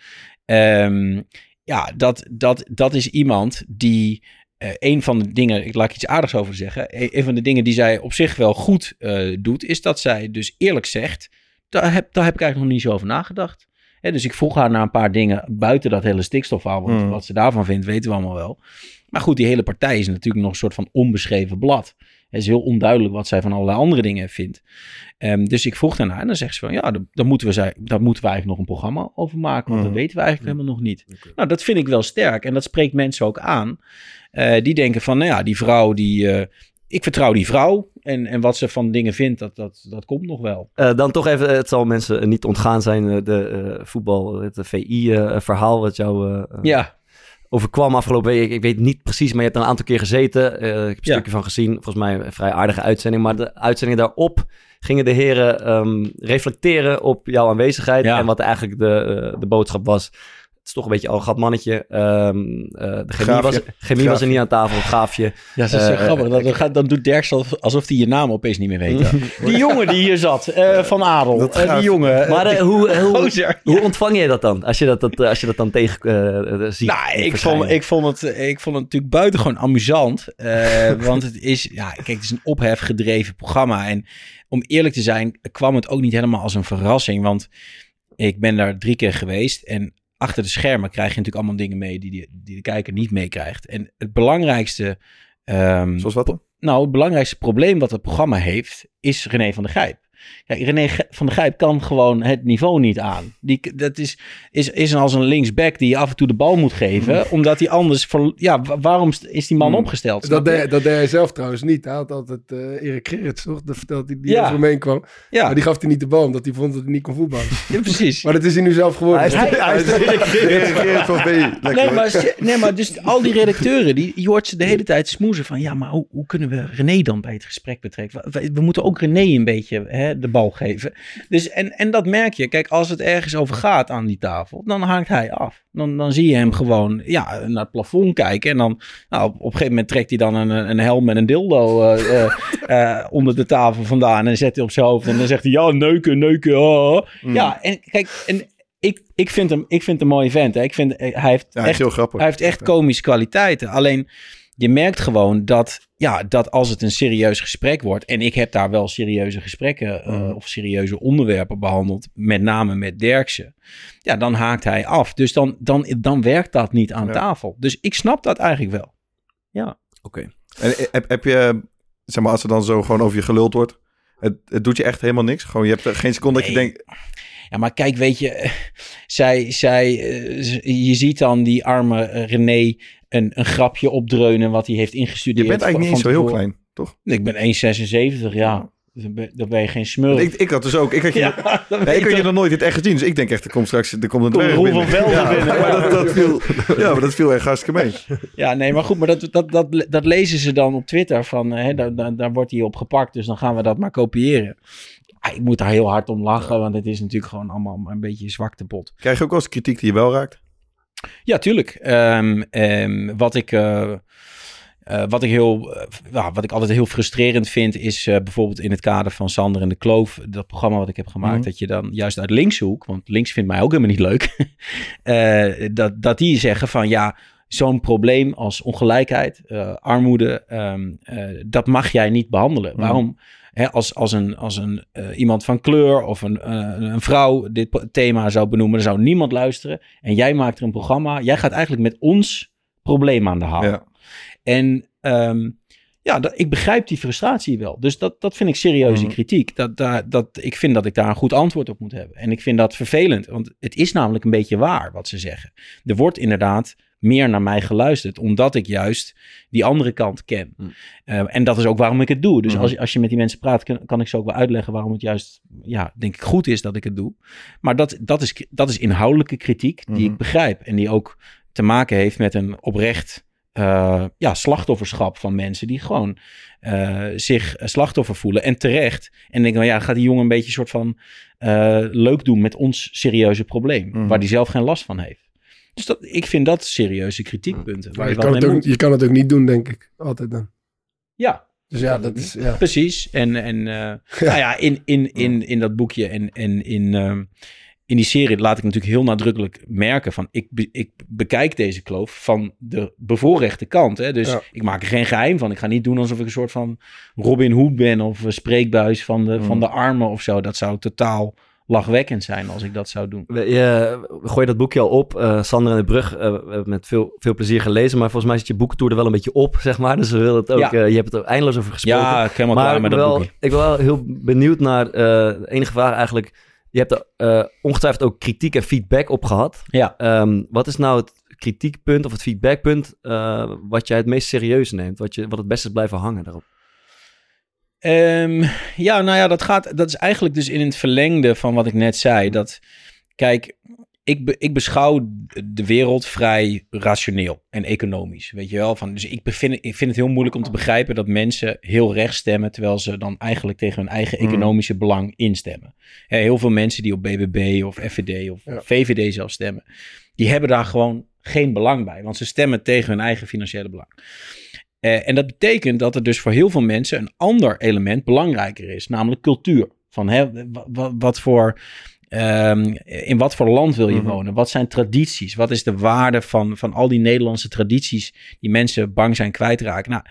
Ehm, ja, dat, dat, dat is iemand die... eh, een van de dingen, ik laat ik iets aardigs over zeggen. Een, een van de dingen die zij op zich wel goed eh, doet, is dat zij dus eerlijk zegt: daar heb, daar heb ik eigenlijk nog niet zo over nagedacht. Hè, dus ik vroeg haar naar een paar dingen buiten dat hele stikstofverhaal. Want Hmm. wat ze daarvan vindt, weten we allemaal wel. Maar goed, die hele partij is natuurlijk nog een soort van onbeschreven blad. Het is heel onduidelijk wat zij van allerlei andere dingen vindt. Ehm, dus ik vroeg daarna en dan zegt ze van... ja, daar, daar moeten we, daar moeten we eigenlijk nog een programma over maken... want dat weten we eigenlijk helemaal nog niet. Nou, dat vind ik wel sterk en dat spreekt mensen ook aan. Eh, die denken van, nou ja, die vrouw die... eh, ik vertrouw die vrouw en, en wat ze van dingen vindt, dat, dat, dat komt nog wel. Eh, dan toch even, het zal mensen niet ontgaan zijn, de voetbal, het VI-verhaal wat jou Ja, overkwam afgelopen week. Ik weet niet precies, maar je hebt er een aantal keer gezeten. Eh, ik heb een Ja. stukje van gezien. Volgens mij een vrij aardige uitzending. Maar de uitzending daarop gingen de heren ehm, reflecteren op jouw aanwezigheid. Ja. En wat eigenlijk de, eh, de boodschap was. Het is toch een beetje al gat mannetje. Ehm, eh, de chemie, was, chemie was er niet aan tafel, gaafje. ja dat is zo Eh, grappig. eh, Dan, dan, gaat, dan doet Dirk zo alsof hij je naam opeens niet meer weet. Die jongen die hier zat, eh, van Adel. Dat die jongen. Maar hoe, hoe, gozer. hoe ontvang je dat dan? Als je dat, dat, als je dat dan tegen ziet Nou, ik vond, ik, vond het, ik vond het natuurlijk buitengewoon amusant. eh, want het is, ja, kijk, het is een ophefgedreven programma. En om eerlijk te zijn, kwam het ook niet helemaal als een verrassing. Want ik ben daar drie keer geweest. En achter de schermen krijg je natuurlijk allemaal dingen mee die, die, die de kijker niet meekrijgt. En het belangrijkste. ehm, Zoals wat dan? nou, het belangrijkste probleem wat het programma heeft, is René van der Gijp. Kijk, René van der Gijp kan gewoon het niveau niet aan. Die, dat is, is, is als een linksback die je af en toe de bal moet geven. Omdat hij anders... Ver, ja, wa- waarom is die man Hmm. opgesteld? Dat deed, dat deed hij zelf trouwens niet. Hij had altijd eh Erik Gerrits, toch? Dat vertelt hij, die Ja. over hem heen kwam. ja, Maar die gaf hij niet de bal, omdat hij vond dat hij niet kon voetballen. ja, precies. maar dat is hij nu zelf geworden. Hij is- hij is- Reageert van VI. Lekker Nee maar, nee, maar dus al die redacteuren, die, je hoort ze de hele tijd smoezen van... ja, maar hoe, hoe kunnen we René dan bij het gesprek betrekken? We, we- we moeten ook René een beetje hè, de bal geven. Dus, en, en dat merk je. Kijk, als het ergens over gaat aan die tafel, dan hangt hij af. Dan, dan zie je hem gewoon ja, naar het plafond kijken. En dan, nou, op, op een gegeven moment trekt hij dan een, een helm met een dildo eh, eh, eh, onder de tafel vandaan. En zet hij op zijn hoofd. En dan zegt hij, ja, neuken, neuken. oh. Mm. Ja, en kijk, en ik, ik, vind hem, ik vind hem een mooie vent. Hè. Ik vind, hij heeft Ja, echt heel grappig. hij heeft echt komische kwaliteiten. Alleen je merkt gewoon dat, ja, dat als het een serieus gesprek wordt. En ik heb daar wel serieuze gesprekken eh, Mm. of serieuze onderwerpen behandeld. Met name met Derksen. Ja, dan haakt hij af. Dus dan, dan, dan werkt dat niet aan Ja. tafel. Dus ik snap dat eigenlijk wel. Oké. En eh, heb, heb je, zeg maar, als er dan zo gewoon over je geluld wordt, het, het doet je echt helemaal niks? Gewoon, je hebt er geen seconde dat je denkt, Ja, maar kijk, weet je, zij, zij, eh, je ziet dan die arme René een, een grapje opdreunen wat hij heeft je ingestudeerd. bent eigenlijk niet zo heel klein, toch? Ik ben 1,76, ja. Dan ben, dan ben je geen smurf. Ik, ik had dus ook, ik had je, ja, ik had je nog nooit het echt gezien. Dus ik denk echt, er komt straks er komt een Roel binnen. van ja, binnen, Maar dat, dat viel, ja, maar dat viel echt hartstikke mee. Ja, nee, maar goed, maar dat, dat, dat, dat lezen ze dan op Twitter van, hè, daar, daar, daar wordt hij op gepakt, dus dan gaan we dat maar kopiëren. Ik moet daar heel hard om lachen, want het is natuurlijk gewoon allemaal een beetje zwaktebot. Krijg je ook wel eens kritiek die je wel raakt? Ja, tuurlijk. Ehm, ehm, wat ik... eh, eh, wat, ik heel, eh, wat ik altijd heel frustrerend vind, is bijvoorbeeld in het kader van Sander en de Kloof, dat programma wat ik heb gemaakt, Mhm. dat je dan juist uit linkshoek, want links vindt mij ook helemaal niet leuk, dat, dat die zeggen van ja, zo'n probleem als ongelijkheid, armoede, ehm, eh, dat mag jij niet behandelen. Mhm. Waarom? Hè, als, als, een, als een, eh, iemand van kleur of een, eh, een vrouw dit thema zou benoemen, dan zou niemand luisteren. En jij maakt er een programma. Jij gaat eigenlijk met ons probleem aan de haal. Ja. En ehm, ja, dat, ik begrijp die frustratie wel. Dus dat, dat vind ik serieuze Mhm. kritiek. Dat, dat, ik vind dat ik daar een goed antwoord op moet hebben. En ik vind dat vervelend, want het is namelijk een beetje waar wat ze zeggen. Er wordt inderdaad meer naar mij geluisterd, omdat ik juist die andere kant ken. Mhm. Eh, en dat is ook waarom ik het doe. Dus Mhm. als, als je met die mensen praat, kan, kan ik ze ook wel uitleggen waarom het juist, ja, denk ik goed is dat ik het doe. Maar dat, dat, is, dat is inhoudelijke kritiek die Mhm. ik begrijp en die ook te maken heeft met een oprecht eh, ja, slachtofferschap van mensen die gewoon eh, zich slachtoffer voelen. En terecht. En denken, van, ja, gaat die jongen een beetje soort van leuk doen met ons serieuze probleem. Mhm. Waar die zelf geen last van heeft. Dus dat, ik vind dat serieuze kritiekpunten. Waar je, je, kan het ook, moet. je kan het ook niet doen, denk ik. Altijd dan. Ja, Dus ja, dat is... Ja. Precies. En, en eh, nou ja, in, in, in, in dat boekje en, en in, ehm, in die serie laat ik natuurlijk heel nadrukkelijk merken van ik, be- ik bekijk deze kloof van de bevoorrechte kant. Hè? Dus Ja. ik maak er geen geheim van. Ik ga niet doen alsof ik een soort van Robin Hood ben of een spreekbuis van de, van de armen of zo. Dat zou totaal lachwekkend zijn als ik dat zou doen. We, je, we gooien dat boekje al op. Eh, Sander en de Brug, we hebben het met veel, veel plezier gelezen. Maar volgens mij zit je boekentour er wel een beetje op, zeg maar. Dus we willen het ook, Ja. eh, je hebt het er eindeloos over gesproken. Ja, ik helemaal maar klaar met dat wel, boekje. ik ben wel heel benieuwd naar de enige vraag eigenlijk. Je hebt er ongetwijfeld ook kritiek en feedback op gehad. Ja. Ehm, wat is nou het kritiekpunt of het feedbackpunt wat jij het meest serieus neemt? Wat, je, wat het beste is blijven hangen daarop? Ehm, ja, nou ja, dat, gaat, dat is eigenlijk dus in het verlengde van wat ik net zei. Dat, kijk, ik, be- ik beschouw de wereld vrij rationeel en economisch. Weet je wel? Van, dus ik, bevind, ik vind het heel moeilijk om te begrijpen dat mensen heel rechts stemmen. terwijl ze dan eigenlijk tegen hun eigen economische belang instemmen. Heel veel mensen die op BBB of FVD of Ja. VVD zelf stemmen. die hebben daar gewoon geen belang bij. Want ze stemmen tegen hun eigen financiële belang. Eh, en dat betekent dat er dus voor heel veel mensen een ander element belangrijker is, namelijk cultuur. Van hè, wa- wa- wat voor, ehm, in wat voor land wil je Mhm. wonen? Wat zijn tradities? Wat is de waarde van, van al die Nederlandse tradities die mensen bang zijn kwijtraken? Nou,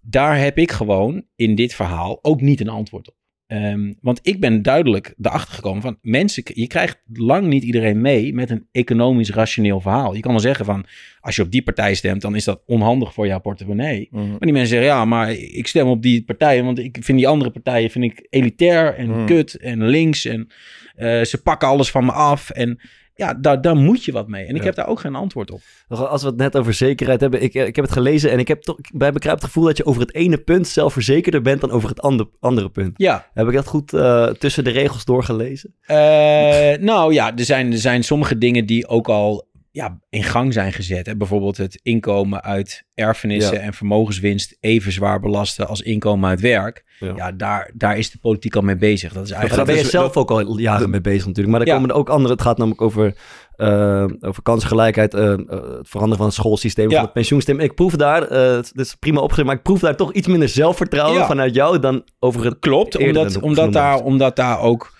daar heb ik gewoon in dit verhaal ook niet een antwoord op. Ehm, want ik ben duidelijk erachter gekomen van mensen, je krijgt lang niet iedereen mee met een economisch rationeel verhaal. Je kan wel zeggen van, als je op die partij stemt, dan is dat onhandig voor jouw portemonnee. Mhm. Maar die mensen zeggen, ja, maar ik stem op die partijen, want ik vind die andere partijen vind ik elitair en Hmm. kut en links en eh, ze pakken alles van me af. En ja, daar, daar moet je wat mee. En ik Ja. heb daar ook geen antwoord op. Als we het net over zekerheid hebben. Ik, ik heb het gelezen en ik heb toch bij begrijp het gevoel dat je over het ene punt zelfverzekerder bent dan over het ander, andere punt. Ja, Heb ik dat goed eh, tussen de regels doorgelezen? Eh, nou ja, er zijn, er zijn sommige dingen die ook al ja, in gang zijn gezet. Hè? Bijvoorbeeld het inkomen uit erfenissen Ja. en vermogenswinst even zwaar belasten als inkomen uit werk. Ja. Ja, daar, daar is de politiek al mee bezig. Dat is daar eigenlijk... ben je is- zelf ook al jaren mee bezig natuurlijk. Maar er Ja. komen er ook andere. Het gaat namelijk over, eh, over kansengelijkheid. eh, eh, het veranderen van het schoolsysteem, van het pensioensysteem. Ik proef daar, het is prima opgeschreven, maar ik proef daar toch iets minder zelfvertrouwen vanuit jou dan over het Klopt, omdat, omdat, daar, omdat daar ook...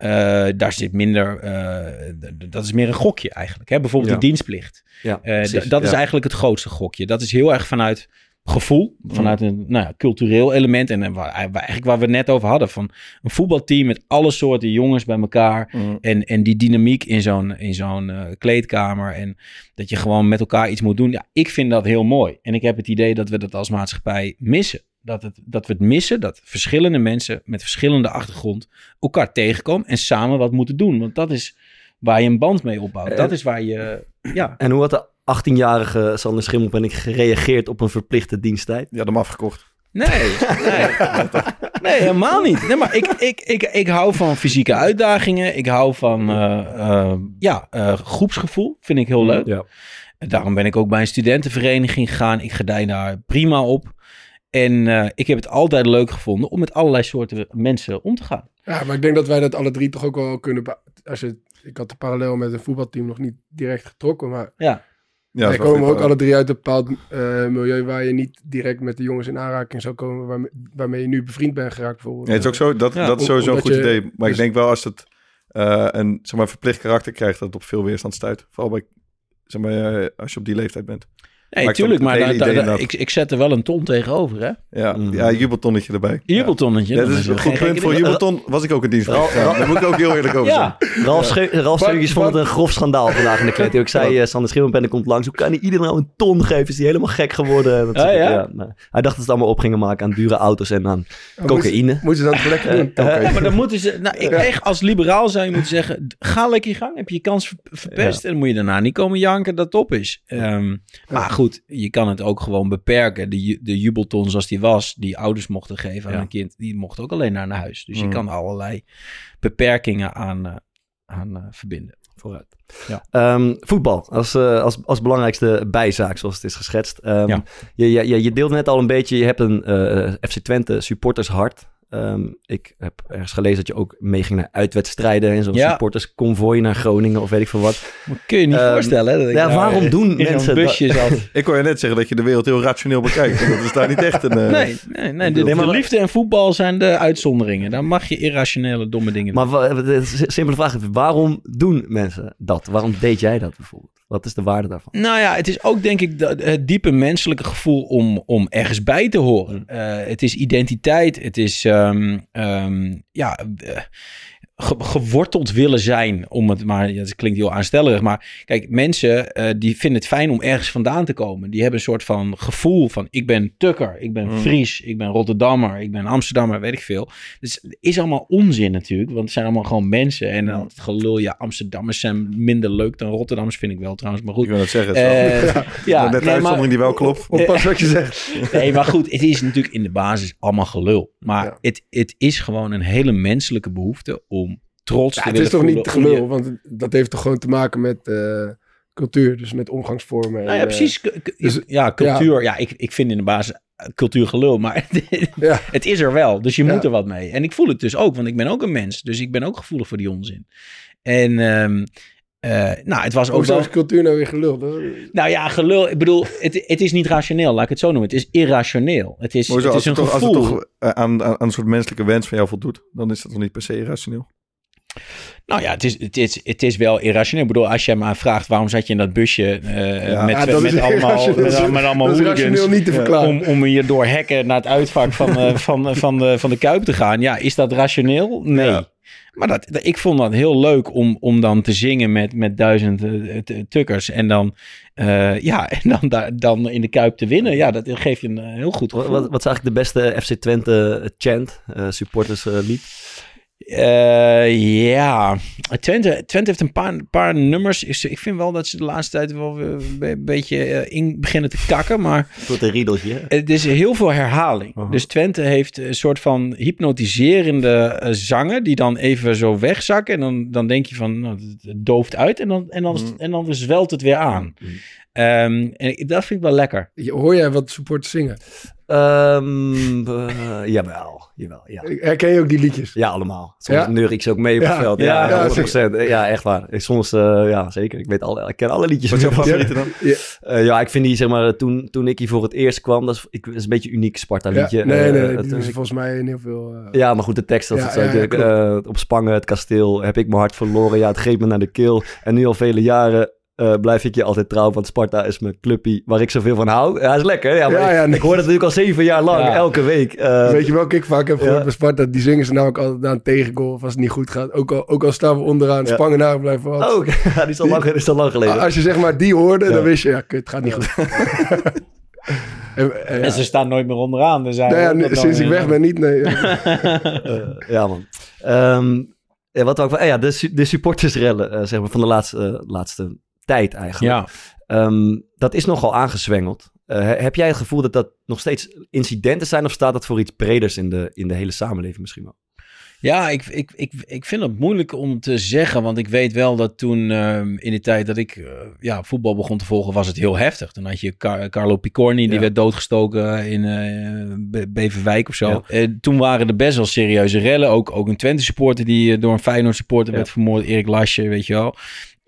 eh, daar zit minder... eh, dat is meer een gokje eigenlijk. Hè? Bijvoorbeeld Ja. de dienstplicht. Ja, Eh, dat is ja. eigenlijk het grootste gokje. Dat is heel erg vanuit gevoel, vanuit een nou ja, cultureel element. En waar, eigenlijk waar we het net over hadden. Van een voetbalteam met alle soorten jongens bij elkaar. Mhm. En, en die dynamiek in zo'n, in zo'n kleedkamer. En dat je gewoon met elkaar iets moet doen. Ja, ik vind dat heel mooi. En ik heb het idee dat we dat als maatschappij missen. Dat, het, dat we het missen, dat verschillende mensen met verschillende achtergrond elkaar tegenkomen en samen wat moeten doen. Want dat is waar je een band mee opbouwt. Dat En- is waar je, ja, En hoe had de 18-jarige Sander Schimmelpenninck gereageerd op een verplichte diensttijd? Je had hem afgekocht. Nee, nee. nee, helemaal niet. Nee, maar ik, ik, ik, ik hou van fysieke uitdagingen. Ik hou van eh, eh, ja, eh, groepsgevoel. Vind ik heel leuk. Ja. En Daarom ben ik ook bij een studentenvereniging gegaan. Ik gedij daar prima op. En eh, ik heb het altijd leuk gevonden om met allerlei soorten mensen om te gaan. Ja, maar ik denk dat wij dat alle drie toch ook wel kunnen... Als je, ik had de parallel met een voetbalteam nog niet direct getrokken, maar Ja, Ja, wij komen ook alle drie uit een bepaald eh, milieu waar je niet direct met de jongens in aanraking zou komen waarmee, waarmee je nu bevriend bent geraakt bijvoorbeeld. Nee, het is ook zo, dat, Ja, dat is om- sowieso een goed je- idee. Maar ik dus- denk wel als het eh, een zeg maar, verplicht karakter krijgt, dat het op veel weerstand stuit. Vooral bij, zeg maar, als je op die leeftijd bent. Nee, Maar ik snap tuurlijk. Maar ik, ik zet er wel een ton tegenover, hè? Ja, Mm. ja jubeltonnetje erbij. Jubeltonnetje. Ja, dat is een geen goed punt voor jubelton. Was ik ook in dienst. Ralf- Ja, daar moet ik ook heel eerlijk over Ja, Ralf, Scheu- Ralf vond het een grof schandaal vandaag in de kleding. Ik zei, eh, Sander Schimmelpenninck komt langs. Hoe kan hij iedereen nou een ton geven? Is hij helemaal gek geworden? Dat Ah, ja? nou, hij dacht dat ze het allemaal op gingen maken aan dure auto's en aan cocaïne. Moet, moet je dan lekker doen? Ja, maar dan moeten ze. Nou, ik, echt, als liberaal zou je moeten zeggen: ga lekker je gang. Heb je je kans ver- verpest. En dan moet je daarna niet komen janken dat het op is. Ehm, Maar goed, je kan het ook gewoon beperken. De, de jubelton zoals die was, die ouders mochten geven aan Ja. een kind, die mocht ook alleen naar een huis. Dus je Mm. kan allerlei beperkingen aan, eh, aan eh, verbinden. Vooruit. Ja. Ehm, voetbal als, eh, als, als belangrijkste bijzaak, zoals het is geschetst. Ja. je, je, je, deelde net al een beetje, je hebt een FC Twente supportershart. Ehm, ik heb ergens gelezen dat je ook meeging naar uitwedstrijden en zo'n Ja. supportersconvooi naar Groningen of weet ik veel wat. Maar kun je niet Ehm, voorstellen. hè, dat ik ja, waarom doen in mensen busje zat. Ik kon je net zeggen dat je de wereld heel rationeel bekijkt. dat is daar niet echt een... eh, Nee, nee, nee. De, liefde en voetbal zijn de uitzonderingen. Daar mag je irrationele domme dingen doen. Maar de simpele vraag is, waarom doen mensen dat? Waarom deed jij dat bijvoorbeeld? Wat is de waarde daarvan? Nou ja, het is ook denk ik dat- het diepe menselijke gevoel om, om ergens bij te horen. Eh, het is identiteit, het is ehm, ehm, ja, eh, ge- geworteld willen zijn, om het maar, ja, dat klinkt heel aanstellerig, maar kijk, mensen eh, die vinden het fijn om ergens vandaan te komen. Die hebben een soort van gevoel van ik ben Tukker, ik ben Fries, ik ben Rotterdammer, ik ben Amsterdammer, weet ik veel. Dus het is allemaal onzin natuurlijk, want het zijn allemaal gewoon mensen. En dan het gelul, ja, Amsterdammers zijn minder leuk dan Rotterdammers, vind ik wel trouwens, maar goed. Ik wil het zeggen. het Eh, ja, net nee, maar, uitzondering die wel klopt. Oppas wat je zegt. nee, maar goed, het is natuurlijk in de basis allemaal gelul. Maar Ja. het, het is gewoon een hele menselijke behoefte om trots Ja, het is toch niet je- gelul, want dat heeft toch gewoon te maken met eh, cultuur, dus met omgangsvormen. en, Nou ja, eh, precies. K- dus- ja, cultuur. Ja, ik, ik vind in de basis eh, cultuur gelul, maar Ja. het is er wel. Dus je Ja. moet er wat mee. En ik voel het dus ook, want ik ben ook een mens. Dus ik ben ook gevoelig voor die onzin. En ehm, eh, nou, het was ook Hoezo wel... is cultuur nou weer gelul? Nou ja, gelul. Ik bedoel, het, het is niet rationeel, laat ik het zo noemen. Het is irrationeel. Het is, hoezo, het als is het een toch, als het gevoel. toch eh, aan, aan, aan een soort menselijke wens van jou voldoet, dan is dat toch niet per se irrationeel? Nou ja, het is, het, is, het is wel irrationeel. Ik bedoel, als je mij vraagt waarom zat je in dat busje eh, Ja. met, Ja, dat met, allemaal, met, met allemaal hooligans rationeel niet te verklaren. om, om hier door hekken naar het uitvak van, eh, van, eh, van, de, van de Kuip te gaan. Ja, is dat rationeel? Nee. Ja. Maar dat, dat- ik vond dat heel leuk om, om dan te zingen met, met duizend eh, tukkers. En dan, eh, ja, en dan, dan in de Kuip te winnen. Ja, dat geeft je een eh, heel goed Wat, gevoel. wat, wat is eigenlijk de beste FC Twente chant, eh supporterslied? Eh, ja, Twente, Twente heeft een paar, paar nummers. Ik, ik vind wel dat ze de laatste tijd wel een be- beetje eh, in beginnen te kakken. Maar Tot een riedeltje. het is heel veel herhaling. Uh-huh. Dus Twente heeft een soort van hypnotiserende eh, zangen die dan even zo wegzakken. En dan, dan denk je van, nou, het, dooft uit en dan, en, dan, Mm. en dan zwelt het weer aan. Ehm, en dat vind ik wel lekker. Hoor jij wat supporters zingen? Ehm, eh, jawel, jawel, ja. Herken je ook die liedjes? Ja, allemaal. Soms Ja? neur ik ze ook mee op Ja. het veld. Ja, Ja, ja, ja, 100%. Ja, echt waar. Ik Soms, eh, ja, zeker. Ik, weet alle, ik ken alle liedjes. Wat is jouw Ja. favoriete dan? Eh, ja, ik vind die, zeg maar, toen, toen ik hier voor het eerst kwam, dat is, ik, dat is een beetje een uniek Sparta-liedje. Ja, nee, Eh, nee, het- die is volgens mij in heel veel... ja, maar goed, de tekst, dat Ja, is ja, ja, natuurlijk, eh, op Spangen, het kasteel, heb ik mijn hart verloren. Ja, het greep me naar de keel. En nu al vele jaren eh, blijf ik je altijd trouw, want Sparta is mijn clubpie waar ik zoveel van hou. Ja, is lekker. Ja, maar Ja, ja, ik, nee. ik hoor dat natuurlijk al zeven jaar lang, Ja. elke week. Eh, Weet je welke ik vaak heb gehoord Ja. bij Sparta? Die zingen ze namelijk altijd na een tegengoal of als het niet goed gaat. Ook al, ook al staan we onderaan, Ja. spangen naar blijven wat. Oh, die is al lang, die is al lang geleden. Als je zeg maar die hoorde, Ja. dan wist je, ja, kut, het gaat niet goed. en, en, ja. En ze staan nooit meer onderaan. Dus Nou ja, nu- sinds ik weg ben niet, nee. Eh, ja, man. Ehm, ja, wat eh, ja, de, de supportersrellen eh, zeg maar, van de laatste, eh, laatste tijd eigenlijk. Ja. Ehm, dat is nogal aangezwengeld. Eh, he- heb jij het gevoel dat dat nog steeds incidenten zijn... of staat dat voor iets breders in de, in de hele samenleving misschien wel? Ja, ik, ik, ik, ik vind het moeilijk om te zeggen. Want ik weet wel dat toen ehm, in de tijd dat ik eh, ja, voetbal begon te volgen, was het heel heftig. Dan had je Car- Carlo Picorni, die Ja. werd doodgestoken in eh, Be- Beverwijk of zo. Ja. Toen waren er best wel serieuze rellen. Ook, ook een Twente supporter die door een Feyenoord supporter Ja. werd vermoord. Erik Lasje, weet je wel.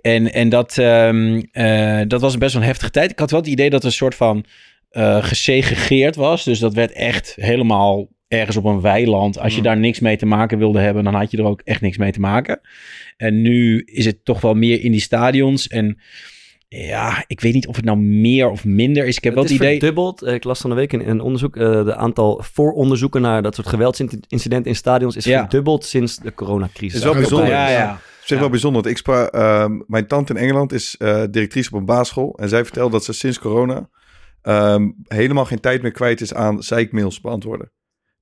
En, en dat, ehm, eh, dat was best wel een heftige tijd. Ik had wel het idee dat er een soort van eh gesegregeerd was. Dus dat werd echt helemaal ergens op een weiland. Als je Mm. daar niks mee te maken wilde hebben, dan had je er ook echt niks mee te maken. En nu is het toch wel meer in die stadions. En ja, ik weet niet of het nou meer of minder is. Ik heb wel het het is idee... verdubbeld. Eh, Ik las van de week in een onderzoek... eh de aantal vooronderzoeken naar dat soort geweldsincidenten in stadions... is Ja. verdubbeld sinds de coronacrisis. Is wel bijzonder. Ja, ja. Ja. wel bijzonder. Want ik sprak, ehm, mijn tante in Engeland is eh, directrice op een basisschool. En zij vertelde dat ze sinds corona ehm, helemaal geen tijd meer kwijt is aan zeikmails beantwoorden.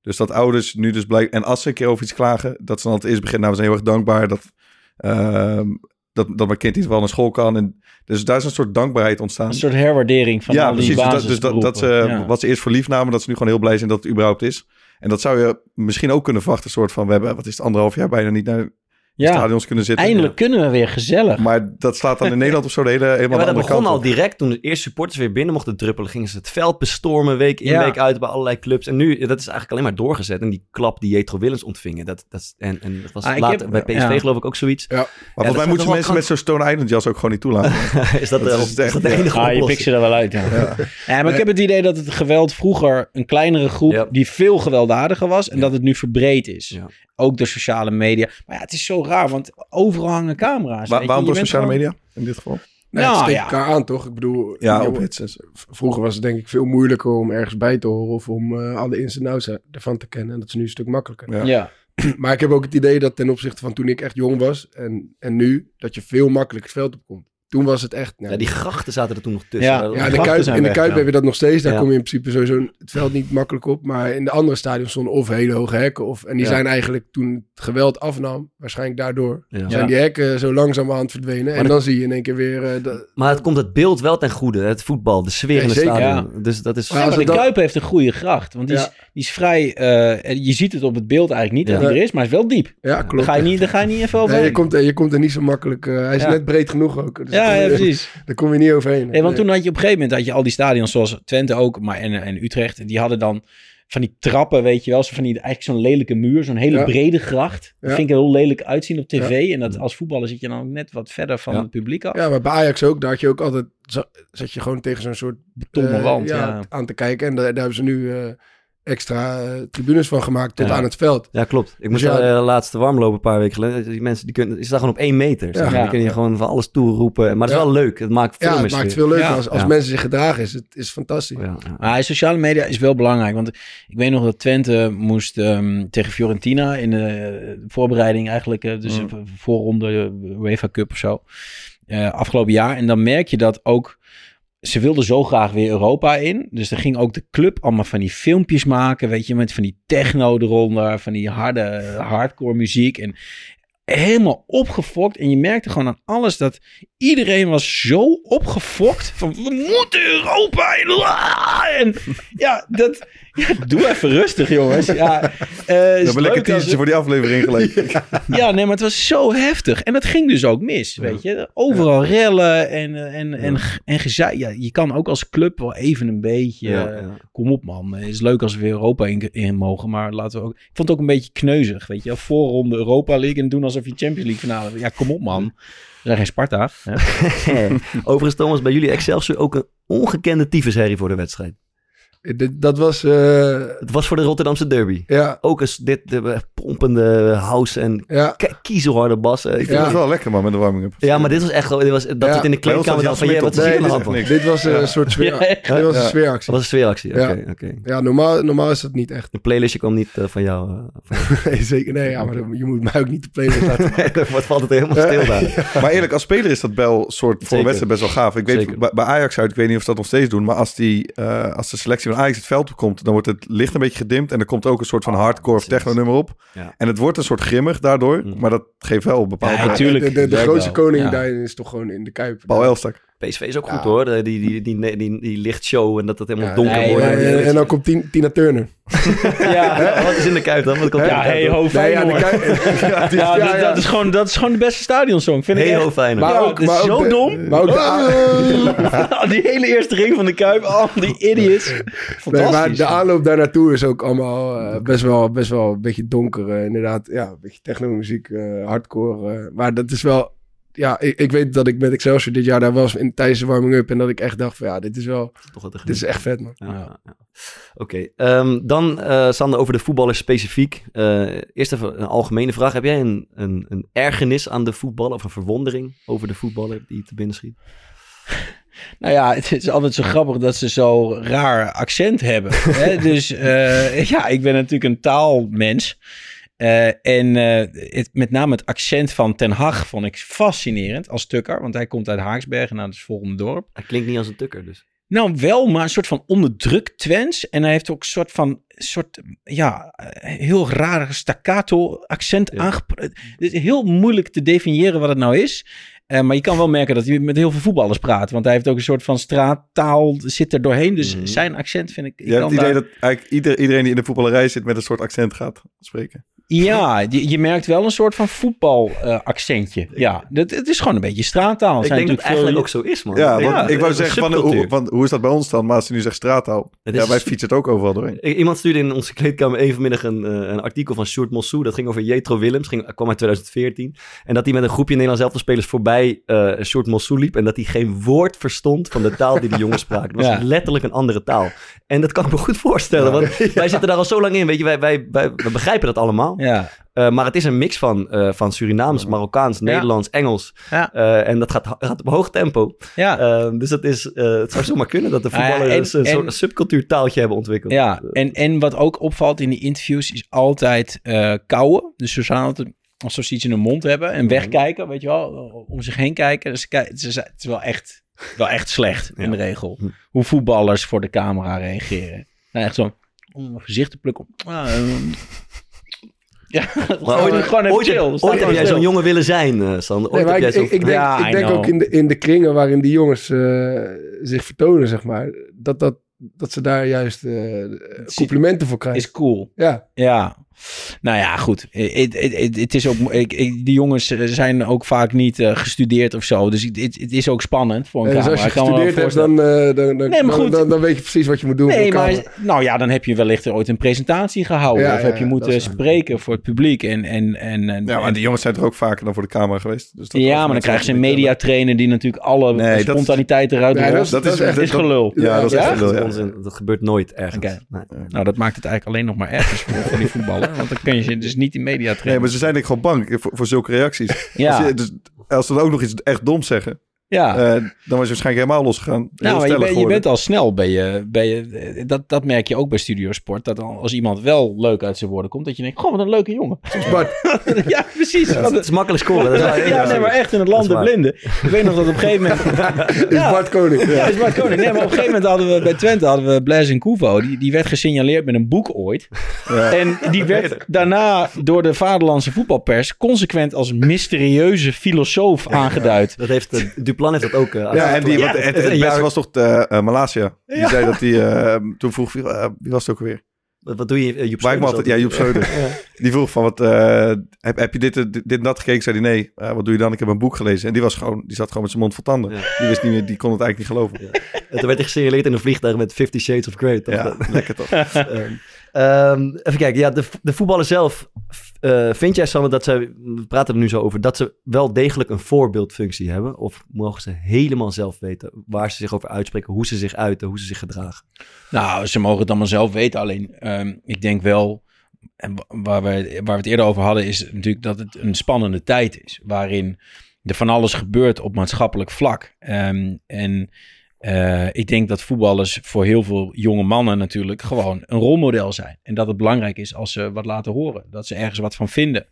Dus dat ouders nu dus blijken... En als ze een keer over iets klagen, dat ze dan altijd eerst beginnen... Nou, we zijn heel erg dankbaar dat, ehm, dat, dat mijn kind niet wel naar school kan. En, dus daar is een soort dankbaarheid ontstaan. Een soort herwaardering van ja, al die precies. Dus dat, dus dat, dat ze. Ja. wat ze eerst voor lief namen, dat ze nu gewoon heel blij zijn dat het überhaupt is. En dat zou je misschien ook kunnen verwachten, soort van, we hebben, wat is het, anderhalf jaar bijna niet naar Ja, stadions kunnen zitten. Eindelijk kunnen we weer gezellig. Maar dat slaat dan in Nederland of zo de hele, helemaal Ja, de maar dat begon kant al op. direct toen de eerste supporters weer binnen mochten druppelen. Gingen ze het veld bestormen week in Ja. week uit bij allerlei clubs. En nu, dat is eigenlijk alleen maar doorgezet. En die klap die Jetro Willems ontvingen. Dat, dat, en, en dat was Ah, ik later heb- bij PSV ja. geloof ik ook zoiets. Maar dat volgens mij moeten mensen met zo'n Stone Island jas ook gewoon niet toelaten. is dat, is echt- dat de ja. enige Ah, je pikt ze er wel uit, ja. ja. maar ik heb het idee dat het geweld vroeger een kleinere groep... Ja. die veel gewelddadiger was... en dat het nu verbreed is. Ook door sociale media. Maar ja, het is zo raar, want overal hangen camera's. Wa- waarom door sociale gewoon- media in dit geval? Nee, Nou, het steekt ja. elkaar aan, toch? Ik bedoel, Ja, op hits vroeger was het denk ik veel moeilijker om ergens bij te horen of om eh, alle ins en outs ervan te kennen. En dat is nu een stuk makkelijker. Ja. Ja. Maar ik heb ook het idee dat ten opzichte van toen ik echt jong was en, en nu, dat je veel makkelijker het veld opkomt. Toen was het echt... nou, Ja, die grachten zaten er toen nog tussen. Ja. Ja, de de Kuip, in de weg, Kuip ja. heb je dat nog steeds. Daar Ja. kom je in principe sowieso het veld niet makkelijk op. Maar in de andere stadions stonden of hele hoge hekken. Of, en die Ja. zijn eigenlijk toen het geweld afnam, waarschijnlijk daardoor, Ja. zijn die hekken zo langzamerhand verdwenen. en dan zie je in één keer weer... eh, de, Maar het komt het beeld wel ten goede. Het voetbal, de sfeer Ja, in het zeker. stadion. Dus dat is... Maar Ja, als maar de Kuip heeft een goede gracht. Want die, is, Ja. Die is vrij... eh, je ziet het op het beeld eigenlijk niet Ja. dat hij er is, maar hij is wel diep. ja, Daar klopt. ga je niet, daar ga je niet even Nee, overheen. je, komt, er- je komt er niet zo makkelijk... eh, hij is Ja. net breed genoeg ook. Dus ja, daar je- precies. Daar kom je niet overheen. Nee, want Nee. toen had je op een gegeven moment had je al die stadions zoals Twente ook, maar en, en Utrecht, die hadden dan van die trappen, weet je wel, zo van die eigenlijk zo'n lelijke muur, zo'n hele Ja. brede gracht. Dat Ja. vind ik er heel lelijk uitzien op tv. En dat als voetballer zit je dan ook net wat verder van Ja. het publiek af. Ja, maar bij Ajax ook. Daar had je ook altijd... za- Zat je gewoon tegen zo'n soort... Betonnen eh, wand, ja. aan te kijken. En daar, daar hebben ze nu eh, extra eh, tribunes van gemaakt tot Ja. aan het veld. Ja, klopt. Ik moest Dus ja- ja, uh, laatste warmlopen een paar weken geleden. Die mensen die kunnen, die staan gewoon op één meter. zeg. Ja. Die kunnen je gewoon van alles toeroepen. Maar het is Ja. wel leuk. Het maakt veel Ja, het maakt veel leuker Ja. als, als Ja. mensen zich gedragen. Is het is fantastisch. Ja, ja. Maar sociale media is wel belangrijk. Want ik weet nog dat Twente moest ehm, tegen Fiorentina in de eh, voorbereiding eigenlijk. eh, dus Mm. voorronde eh, UEFA Cup of zo. eh, afgelopen jaar. En dan merk je dat ook... Ze wilden zo graag weer Europa in. Dus er ging ook de club allemaal van die filmpjes maken. Weet je, met van die techno eronder. Van die harde hardcore muziek. En helemaal opgefokt. En je merkte gewoon aan alles dat iedereen was zo opgefokt. Van we moeten Europa in. En ja, dat. Ja, doe even rustig, jongens. Ja, eh, We hebben lekker als- teasertje voor die aflevering gelijk. ja, nee, maar het was zo heftig. En dat ging dus ook mis, weet je. Overal rellen en, eh, en, en, en gezeik. Ja, je kan ook als club wel even een beetje... Eh. Kom op, man. Het is leuk als we weer Europa in, in mogen. Maar laten we ook... Ik vond het ook een beetje kneuzig, weet je. Voorronde Europa League en doen alsof je Champions League finale... Ja, kom op, man. We zijn geen Sparta. Overigens, Thomas, bij jullie Excelsior ook een ongekende tyfusherrie voor de wedstrijd. Eh, dit- dat was... eh, Het was voor de Rotterdamse derby. ja, Ook eens dit de pompende house en ja, kiezelharde bassen. Ik vind Ja. het wel lekker, man, met de warming-up. Ja, maar dit was echt dit was, dat Ja. het in de kleedkamer had dan van, je, wat is hier aan de Nee, dit was een soort sfeer, dit was een sfeeractie. Dat was een sfeeractie, oké, Ja. oké. Ja, normaal, normaal is dat niet echt. De playlistje kwam niet eh, van jou. eh, van Nee, zeker. Nee, ja, maar je moet mij ook niet de playlist laten. jou. Wat valt het helemaal stil daar? Maar eerlijk, als speler is dat wel soort voor wedstrijd best wel gaaf. Ik weet bij, Ajax uit, ik weet niet of ze dat nog steeds doen, maar als, die, eh, als de selectie Ajax het veld op komt, dan wordt het licht een beetje gedimd en er komt ook een soort van hardcore of precies. techno nummer op. Ja. En het wordt een soort grimmig daardoor, Mm. maar dat geeft wel bepaalde... Ja, Ja, tuurlijk. De, de, grootste wel. koning Ja. daarin is toch gewoon in de Kuip. Paul Elstak. PSV is ook Ja. goed hoor. De- Die, die, die, die, die, die lichtshow en dat het helemaal Ja, donker nee, wordt. en, en dan komt Tina, Turner. Ja, Wat is in de kuip dan? Wat komt ja hey ho, Feyenoord. Ja, dat, ja. dat is gewoon, dat is gewoon de beste stadionsong, vind ik Hey ho, fijn. Maar ook, is zo de- dom. Maar ook de, die hele eerste ring van de Kuip, al die idiots. Nee, Fantastisch. maar de aanloop daar naartoe is ook allemaal eh, best, wel, best wel een beetje donker. eh, inderdaad, ja, een beetje techno-muziek, eh, hardcore. eh, maar dat is wel... Ja, ik, ik weet dat ik met Excelsior dit jaar daar was in, tijdens de warming-up. En dat ik echt dacht van ja, dit is wel... Toch te Dit is echt vet, man. Ja, ja, ja. Oké, ehm, dan eh Sander over de voetballers specifiek. Eh, eerst even een algemene vraag. Heb jij een, een, een ergernis aan de voetballer of een verwondering over de voetballer die te binnen schiet? Nou ja, het is altijd zo grappig dat ze zo raar accent hebben. hè? Dus eh, ja, ik ben natuurlijk een taalmens. Eh, en eh, het, met name het accent van Ten Hag vond ik fascinerend als tukker. Want hij komt uit Haaksbergen, nou dat is het volgende dorp. Hij klinkt niet als een tukker dus. Nou, wel, maar een soort van onderdrukt Twents. En hij heeft ook een soort van, soort, ja, eh, heel rare staccato accent Ja. aangepakt. Het is heel moeilijk te definiëren wat het nou is. Eh, maar je kan wel merken dat hij met heel veel voetballers praat. Want hij heeft ook een soort van straattaal zit er doorheen. Dus Mhm. zijn accent vind ik... ik Je hebt het idee daar- dat eigenlijk ieder, iedereen die in de voetballerij zit met een soort accent gaat spreken. Ja, je, je merkt wel een soort van voetbal-accentje. ja, dat, het is gewoon een beetje straattaal. Ik zijn denk dat het natuurlijk eigenlijk ook zo is, man. Ja, Ik want wou zeggen, van, hoe, van, hoe is dat bij ons dan? Maar als je nu zegt straattaal. Ja, wij fietsen het ook overal doorheen. Iemand stuurde in onze kleedkamer even vanmiddag een, eh, een artikel van Sjoerd Mossou. Dat ging over Jetro Willems. Ging, kwam uit 2014. En dat hij met een groepje Nederlands elftal spelers voorbij eh Sjoerd Mossou liep. En dat hij geen woord verstond van de taal die de jongens spraken. Het was Ja. letterlijk een andere taal. En dat kan ik me goed voorstellen. Want wij zitten daar al zo lang in. Weet je, wij, wij, wij, we begrijpen dat allemaal. Ja, Eh, maar het is een mix van, eh, van Surinaams, Marokkaans, Nederlands, Engels. Ja. Eh, en dat gaat, gaat op hoog tempo. ja. Dus dat is, het zou zomaar kunnen dat de ja, voetballers en- een soort subcultuurtaaltje hebben ontwikkeld. Ja, en, en wat ook opvalt in die interviews is altijd kauwen. Dus ze zijn altijd alsof ze iets in hun mond hebben en wegkijken, weet je wel, om zich heen kijken. Dus het is wel echt, wel echt slecht in de regel. Hm. Hoe voetballers voor de camera reageren. Nou, echt zo, om mijn gezicht te plukken. Ah. Ja, Maar ooit, gewoon even ooit, chill. ooit heb jij zo'n jongen willen zijn, eh Sander. Ooit heb ik, jij ik, zo... ik denk, Ja, ik denk ook in de, in de kringen waarin die jongens eh, zich vertonen, zeg maar, dat, dat, dat ze daar juist eh, complimenten voor krijgen. Is cool. Ja, Ja, nou ja, goed. Het, het, is ook, ik, ik, die jongens eh, zijn ook vaak niet eh, gestudeerd of zo. Dus het, is ook spannend voor een en dus camera. als je gestudeerd hebt, dan, eh, dan, dan, Nee, maar dan, goed. dan, dan weet je precies wat je moet doen. voor Nee, maar nou ja, dan heb je wellicht ooit een presentatie gehouden. Ja, of ja, heb je ja, moeten waar. spreken voor het publiek. En, en, en, en, Ja, maar die jongens zijn toch ook vaker dan voor de camera geweest. Dus dat ja, maar dan krijgen ze een mediatrainer die natuurlijk alle Nee, dat is- spontaniteit eruit Nee, rolt. dat is- Dat is echt- is gelul. Ja, dat is Ja? echt onzin. dat gebeurt nooit ergens. Nee. Nou, dat maakt het eigenlijk alleen nog maar ergens voor, voor die voetballer. Want dan kun je ze dus niet in media Nee, trainen. maar ze zijn denk ik gewoon bang voor, voor zulke reacties. Ja. Als, je, dus, als ze dan ook nog iets echt doms zeggen, ja. eh, dan was je waarschijnlijk helemaal losgegaan. Nou, maar je, ben- bent al snel, ben je, ben je, dat, dat merk je ook bij Studiosport. Dat al- als iemand wel leuk uit zijn woorden komt, dat je denkt, goh, wat een leuke jongen. Bart, ja, precies. Het is makkelijk scoren. Dat is waar. ja, nee, maar echt in het land der blinden. Ik weet nog dat op een gegeven moment... is Bart Koning. Ja, is Bart Koning. Nee, maar op een gegeven moment hadden we bij Twente hadden we Blaise Kuvo. Die, die werd gesignaleerd met een boek ooit. En die werd daarna door de vaderlandse voetbalpers consequent als mysterieuze filosoof aangeduid. Dat heeft, eh, Heeft dat ook. eh, Ja, en die, Ja, wat, het, het het is een beste jaar- was toch de, eh, Malasia. Die zei dat hij eh, toen vroeg, wie, eh, wie was het ook alweer? Wat, wat doe je, eh, Joep altijd, ja, Joep Schreuder. Die vroeg van, wat, eh, heb, heb je dit, dit, dit en dat gekeken? Zei hij, nee. Eh, wat doe je dan? Ik heb een boek gelezen. En die, was gewoon, die zat gewoon met zijn mond vol tanden. Ja. Die, wist niet meer, die kon het eigenlijk niet geloven. En toen werd hij gesignaleerd in een vliegtuig met Fifty Shades of Grey. toch? Ja, lekker toch? Ehm, ehm, even kijken, ja, de, de zelf. eh, vind jij, Sander, dat ze, we praten er nu zo over, dat ze wel degelijk een voorbeeldfunctie hebben? Of mogen ze helemaal zelf weten waar ze zich over uitspreken, hoe ze zich uiten, hoe ze zich gedragen? Nou, ze mogen het allemaal zelf weten. Alleen, ehm, ik denk wel, en wa- waar we, waar we het eerder over hadden, is natuurlijk dat het een spannende tijd is. Waarin er van alles gebeurt op maatschappelijk vlak. Ehm, en eh, ik denk dat voetballers voor heel veel jonge mannen natuurlijk gewoon een rolmodel zijn. En dat het belangrijk is als ze wat laten horen. Dat ze ergens wat van vinden.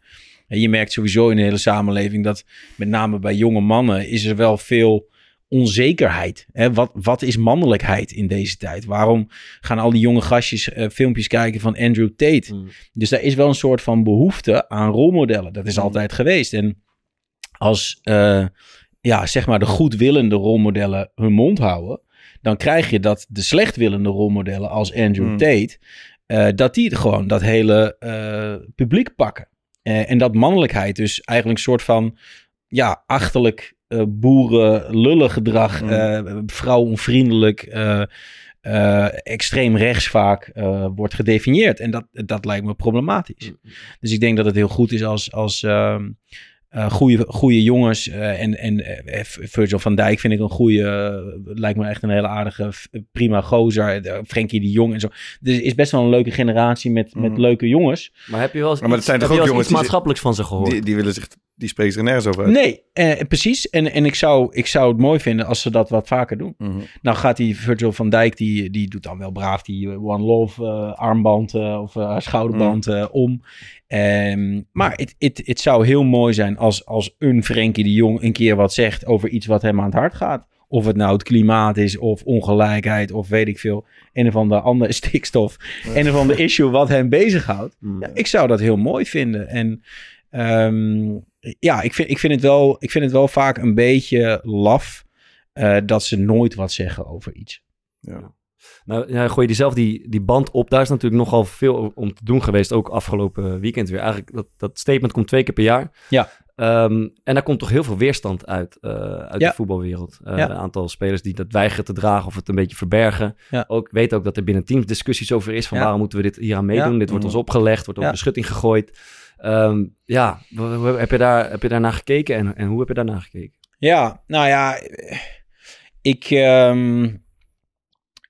En je merkt sowieso in de hele samenleving dat met name bij jonge mannen is er wel veel onzekerheid. Hè? Wat, wat is mannelijkheid in deze tijd? Waarom gaan al die jonge gastjes eh, filmpjes kijken van Andrew Tate? Mm. Dus daar is wel een soort van behoefte aan rolmodellen. Dat is Mm. altijd geweest. En als, eh, ja, zeg maar, de goedwillende rolmodellen hun mond houden, dan krijg je dat de slechtwillende rolmodellen als Andrew Mm. Tate, eh, dat die gewoon dat hele eh, publiek pakken. Eh, en dat mannelijkheid dus eigenlijk een soort van, ja, achterlijk boeren lullen gedrag, Mm. vrouwonvriendelijk, extreem rechts vaak wordt gedefinieerd. En dat, dat lijkt me problematisch. Dus ik denk dat het heel goed is als, als ehm, eh, goede, goede jongens. eh, en en eh, Virgil van Dijk vind ik een goede. lijkt me echt een hele aardige, prima gozer. Frenkie de Jong en zo. Dus er is best wel een leuke generatie met, met Mhm. leuke jongens. Maar heb je wel eens, Maar iets, zijn toch ook jongens iets maatschappelijks van ze gehoord? Die, die willen zich, die spreken zich nergens over uit. Nee, eh, precies. En, en ik, zou, ik zou het mooi vinden als ze dat wat vaker doen. Mhm. Nou gaat die Virgil van Dijk, die, die doet dan wel braaf die One Love eh, armband eh, of eh, schouderband eh, om. Ehm, maar het, het, het zou heel mooi zijn als, als een Frenkie de Jong een keer wat zegt over iets wat hem aan het hart gaat. Of het nou het klimaat is, of ongelijkheid, of weet ik veel. Een of ander andere stikstof. Een of ander issue wat hem bezighoudt. Mm. Ja, ik zou dat heel mooi vinden. En ehm, ja, ik vind, ik, vind het wel, ik vind het wel vaak een beetje laf eh, dat ze nooit wat zeggen over iets. Ja. Nou, ja, gooi je die zelf die, die band op. Daar is natuurlijk nogal veel om te doen geweest. Ook afgelopen weekend weer. Eigenlijk, dat, dat statement komt twee keer per jaar. Ja. Ehm, en daar komt toch heel veel weerstand uit, eh, uit Ja. de voetbalwereld. Eh, Ja. Een aantal spelers die dat weigeren te dragen of het een beetje verbergen. Ja. Ook weet ook dat er binnen teams discussies over is van waarom moeten we dit hier aan meedoen. Dit wordt ons opgelegd, wordt op de schutting gegooid. Ehm, ja, heb je, daar, heb je daar naar gekeken en, en hoe heb je daar naar gekeken? Ja, nou ja, ik, ehm,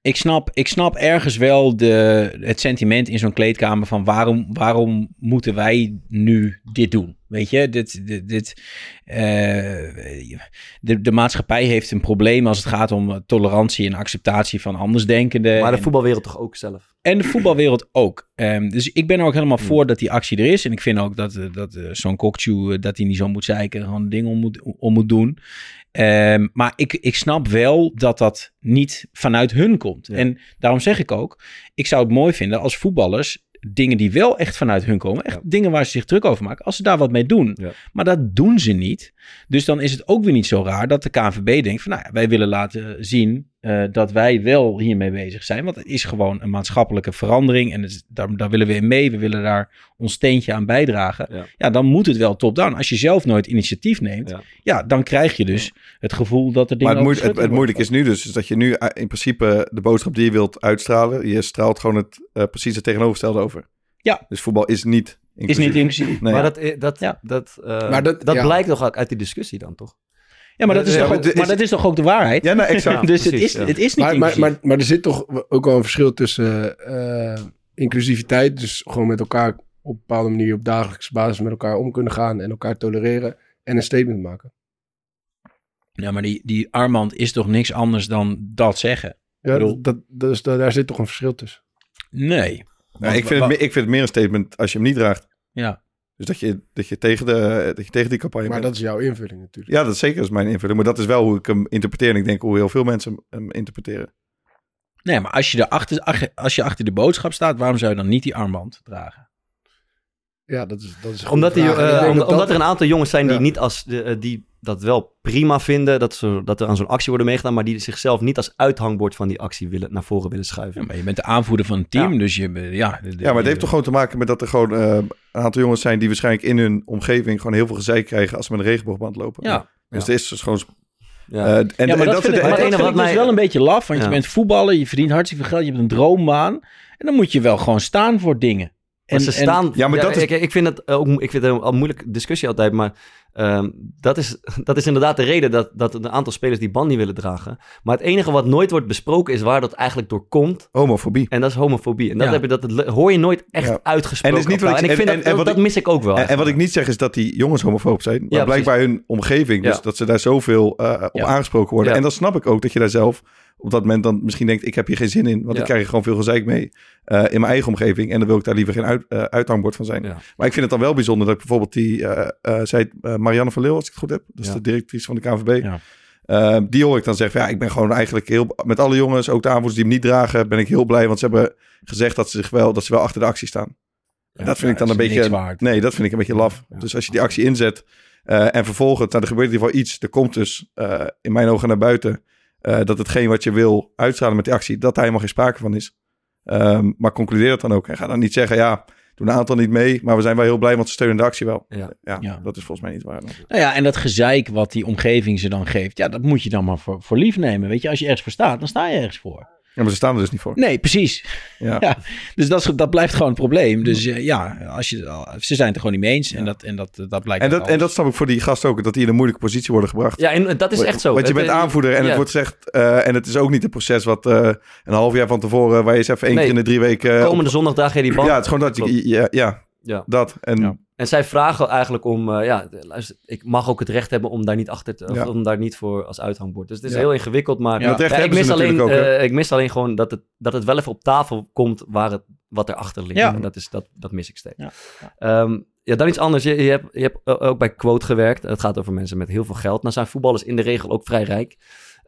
ik, snap, ik snap ergens wel de, het sentiment in zo'n kleedkamer van waarom, waarom moeten wij nu dit doen? Weet je, dit, dit, dit, eh, de, de maatschappij heeft een probleem als het gaat om tolerantie en acceptatie van andersdenkenden. Maar de En- voetbalwereld toch ook zelf? en de voetbalwereld ook. Ehm, dus ik ben er ook helemaal voor dat die actie er is. En ik vind ook dat, eh, dat eh, zo'n Kokchu, dat hij niet zo moet zeiken, gewoon dingen om moet, om moet doen. Ehm, maar ik, ik snap wel dat dat niet vanuit hun komt. Ja. En daarom zeg ik ook, ik zou het mooi vinden als voetballers dingen die wel echt vanuit hun komen, echt Ja. dingen waar ze zich druk over maken, als ze daar wat mee doen. Ja. Maar dat doen ze niet. Dus dan is het ook weer niet zo raar dat de KNVB denkt van, nou ja, wij willen laten zien eh, dat wij wel hiermee bezig zijn. Want het is gewoon een maatschappelijke verandering en het is- daar, daar willen we in mee. We willen daar ons steentje aan bijdragen. Ja. Ja, dan moet het wel top-down. Als je zelf nooit initiatief neemt, Ja. ja, dan krijg je dus het gevoel dat er dingen Maar het, moeilijk is nu dus is dat je nu eh, in principe de boodschap die je wilt uitstralen, je straalt gewoon het eh, precies het tegenovergestelde over. Ja. Dus voetbal is niet Is inclusief. niet inclusief. Nee. Maar dat, dat, Ja. dat, eh, Maar dat- dat ja. blijkt toch ook uit die discussie dan, toch? Ja, maar dat is, Ja, toch, maar ook, het is- maar dat is toch ook de waarheid? Ja, nou, exact. dus het, is, ja. het is niet Maar, maar, inclusief. maar, maar er zit toch ook wel een verschil tussen eh, inclusiviteit, dus gewoon met elkaar op een bepaalde manier op dagelijkse basis met elkaar om kunnen gaan en elkaar tolereren en een statement maken. Ja, maar die, die Armand is toch niks anders dan dat zeggen? Ja, bedoel- dat, dus da- daar zit toch een verschil tussen. Nee. Nou, ik, vind het, ik vind het meer een statement als je hem niet draagt. Ja. Dus dat je, dat je, tegen, de, dat je tegen die campagne Maar bent. dat is jouw invulling natuurlijk. Ja, dat is zeker is mijn invulling. Maar dat is wel hoe ik hem interpreteer. En ik denk hoe heel veel mensen hem- interpreteren. Nee, maar als je, erachter, ach- als je achter de boodschap staat, waarom zou je dan niet die armband dragen? Ja, dat is, dat is een Omdat, die, eh, om- omdat dat- er een aantal jongens zijn die, Ja. niet als, de, eh, die dat wel prima vinden, dat, ze, dat er aan zo'n actie worden meegedaan, maar die zichzelf niet als uithangbord van die actie willen, naar voren willen schuiven. Ja, maar je bent de aanvoerder van het team, Ja. dus je... Ja, de- de- Ja, maar het heeft toch gewoon te maken met dat er gewoon eh, een aantal jongens zijn die waarschijnlijk in hun omgeving gewoon heel veel gezeik krijgen als ze met een regenboogband lopen. Ja. Dus Ja. het is dus gewoon... Ja. eh, en, Ja, maar en dat, vind zit- ik, maar het dat vind wat ik dus mij- wel een beetje laf, want Ja. je bent voetballer, je verdient hartstikke veel geld, je hebt een droombaan. En dan moet je wel gewoon staan voor dingen. Maar ze staan. Ja, maar dat is- ik, ik vind het ook. Ik vind het een, een moeilijke discussie altijd. Maar ehm, dat, is, dat is inderdaad de reden dat, dat een aantal spelers die band niet willen dragen. Maar het enige wat nooit wordt besproken is waar dat eigenlijk door komt. Homofobie. En dat is homofobie. En dat, Ja. heb je, dat hoor je nooit echt Ja. uitgesproken. En is niet wat ik- en ik vind en- dat, en dat ik- mis ik ook wel. En, wat ik niet zeg is dat die jongens homofoob zijn. Maar Ja, blijkbaar hun omgeving. Dus dat ze daar zoveel eh, op aangesproken worden. En dan snap ik ook dat je daar zelf op dat moment dan misschien denkt... ik heb hier geen zin in. Want Ja. ik krijg er gewoon veel gezeik mee eh, in mijn eigen omgeving. En dan wil ik daar liever geen uit, eh, uithangbord van zijn. Ja. Maar ik vind het dan wel bijzonder dat ik bijvoorbeeld die... eh zei Marianne van Leeuw, als ik het goed heb. Dat is Ja. de directrice van de KNVB. Ja. Die hoor ik dan zeggen, ja, ik ben gewoon eigenlijk heel... Met alle jongens, ook de aanvoerders die hem niet dragen... ben ik heel blij, want ze hebben gezegd dat ze, zich wel, dat ze wel achter de actie staan. En dat vind ik dan een beetje... Nee, dat vind ik een beetje laf. Dus als je die actie inzet en vervolgens... Nou, er gebeurt in ieder geval iets. Er komt dus in mijn ogen naar buiten... eh, dat hetgeen wat je wil uitstralen met die actie... dat daar helemaal geen sprake van is. Ehm, maar concludeer dat dan ook. En ga dan niet zeggen, ja, doen een aantal niet mee... maar we zijn wel heel blij, want ze steunen de actie wel. Ja. Ja, Ja. dat is volgens mij niet waar. dan. Nou ja, en dat gezeik wat die omgeving ze dan geeft, ja, dat moet je dan maar voor, voor lief nemen. Weet je, als je ergens voor staat, dan sta je ergens voor. Ja, maar ze staan er dus niet voor. Nee, precies. Ja. Ja, dus dat, is, dat blijft gewoon een probleem. Dus eh, ja, als je, ze zijn het er gewoon niet mee eens. En, dat, en dat, dat blijkt En dat, en dat snap ik voor die gasten ook, dat die in een moeilijke positie worden gebracht. ja, en dat is echt zo. Want je bent eh, aanvoerder en ja. het wordt gezegd, eh, en het is ook niet een proces wat eh, een half jaar van tevoren, waar je eens even één Nee. keer in de drie weken... Komende zondag draag je die band. ja, het is gewoon dat je, ja, ja, Ja. dat. En Ja. En zij vragen eigenlijk om, eh, ja, luister, ik mag ook het recht hebben om daar niet achter te, of Ja. om daar niet voor als uithangbord. Dus het is Ja. heel ingewikkeld, maar Ja, recht ik, mis alleen, ook. eh, ik mis alleen gewoon dat het, dat het wel even op tafel komt waar het, wat erachter ligt. Ja. En dat, is, dat, dat mis ik steeds. Ja. Ehm, ja, dan iets anders. Je, je hebt, je hebt o- ook bij Quote gewerkt. Het gaat over mensen met heel veel geld. Nou zijn voetballers in de regel ook vrij rijk.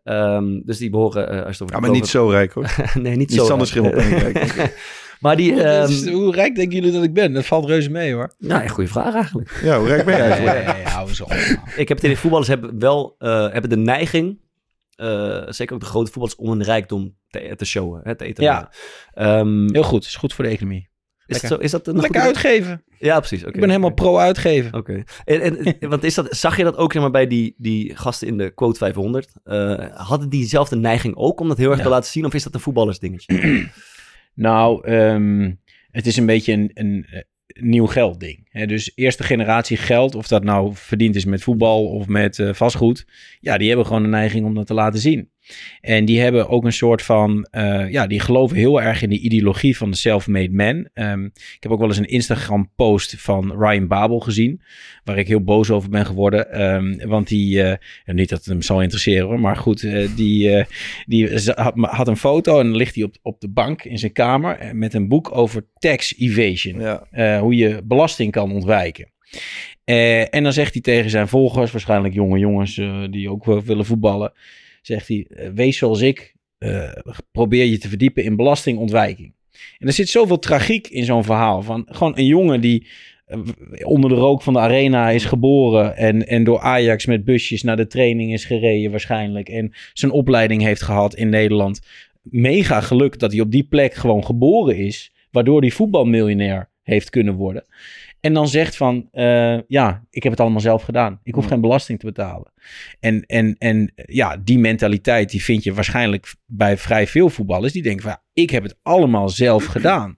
Ehm, dus die behoren, eh, als je het over ja, maar niet zo rijk hoor. nee, niet Niet zo. Sander rijk. Schimmel. maar die, Hoe, ehm, is- hoe rijk denken jullie dat ik ben? Dat valt reuze mee hoor. nou, ja, goede vraag eigenlijk. Ja, hoe rijk ben eigenlijk? eens op. Ik heb het idee, voetballers hebben wel eh, hebben de neiging eh, zeker ook de grote voetballers, om een rijkdom te, te showen, hè, te eten. Ja. Ehm, Heel goed, is goed voor de economie. is, zo, is dat een Lekker goede- uitgeven. Ja, precies. oké, Ik ben helemaal pro uitgeven. Oké. En, en, en- want is dat, zag je dat ook zeg maar, bij die, die gasten in de quote 500? Eh, hadden die dezelfde neiging ook om dat heel erg Ja. te laten zien? Of is dat een voetballersdingetje? Nou, ehm, het is een beetje een, een, eh, nieuw geld ding. Dus eerste generatie geld, of dat nou verdiend is met voetbal of met eh, vastgoed. Ja, die hebben gewoon een neiging om dat te laten zien. En die hebben ook een soort van, eh, ja, die geloven heel erg in de ideologie van de self-made man. Ehm, ik heb ook wel eens een Instagram-post van Ryan Babel gezien, waar ik heel boos over ben geworden. Ehm, want die, eh, niet dat het hem zal interesseren hoor, maar goed, eh, die, die had, had een foto en dan ligt hij op, op de bank in zijn kamer met een boek over tax evasion. Ja. Hoe je belasting kan ontwijken. En dan zegt hij tegen zijn volgers, waarschijnlijk jonge jongens die ook willen voetballen, zegt hij, eh, wees zoals ik, eh, probeer je te verdiepen in belastingontwijking. En er zit zoveel tragiek in zo'n verhaal van gewoon een jongen die eh, onder de rook van de arena is geboren en, en door Ajax met busjes naar de training is gereden waarschijnlijk en zijn opleiding heeft gehad in Nederland. Mega geluk dat hij op die plek gewoon geboren is, waardoor hij voetbalmiljonair heeft kunnen worden. En dan zegt van, eh, ja, ik heb het allemaal zelf gedaan. Ik hoef geen belasting te betalen. En, en, en ja, die mentaliteit die vind je waarschijnlijk bij vrij veel voetballers. Die denken van, ja, ik heb het allemaal zelf gedaan.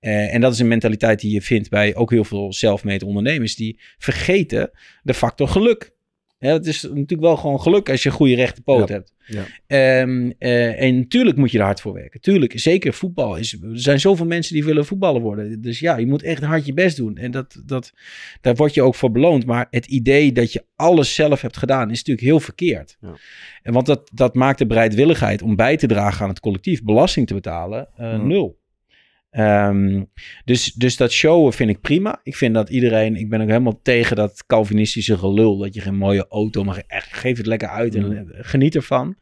Eh, en dat is een mentaliteit die je vindt bij ook heel veel zelfmade ondernemers. Die vergeten de factor geluk. Het is natuurlijk wel gewoon geluk als je een goede rechte poot Ja. hebt. Ja. Ehm, eh, en natuurlijk moet je er hard voor werken. Tuurlijk, zeker voetbal. Is, er zijn zoveel mensen die willen voetballer worden. Dus ja, je moet echt hard je best doen. En dat, dat, daar word je ook voor beloond. Maar het idee dat je alles zelf hebt gedaan is natuurlijk heel verkeerd. Ja. En want dat, dat maakt de bereidwilligheid om bij te dragen aan het collectief belasting te betalen eh, nul. Ehm, dus, dus dat showen vind ik prima. Ik vind dat iedereen, ik ben ook helemaal tegen dat Calvinistische gelul. Dat je geen mooie auto mag. Echt, geef het lekker uit en eh, geniet ervan.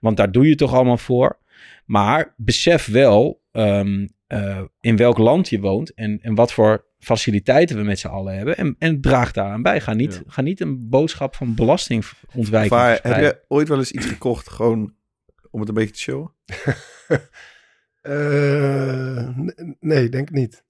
Want daar doe je toch allemaal voor. Maar besef wel ehm, eh, in welk land je woont en, en wat voor faciliteiten we met z'n allen hebben. En, en draag daaraan bij. Ga niet, Ja. ga niet een boodschap van belastingontwijking Maar heb je ooit wel eens iets gekocht gewoon om het een beetje te showen? Eh, n- nee, denk ik niet.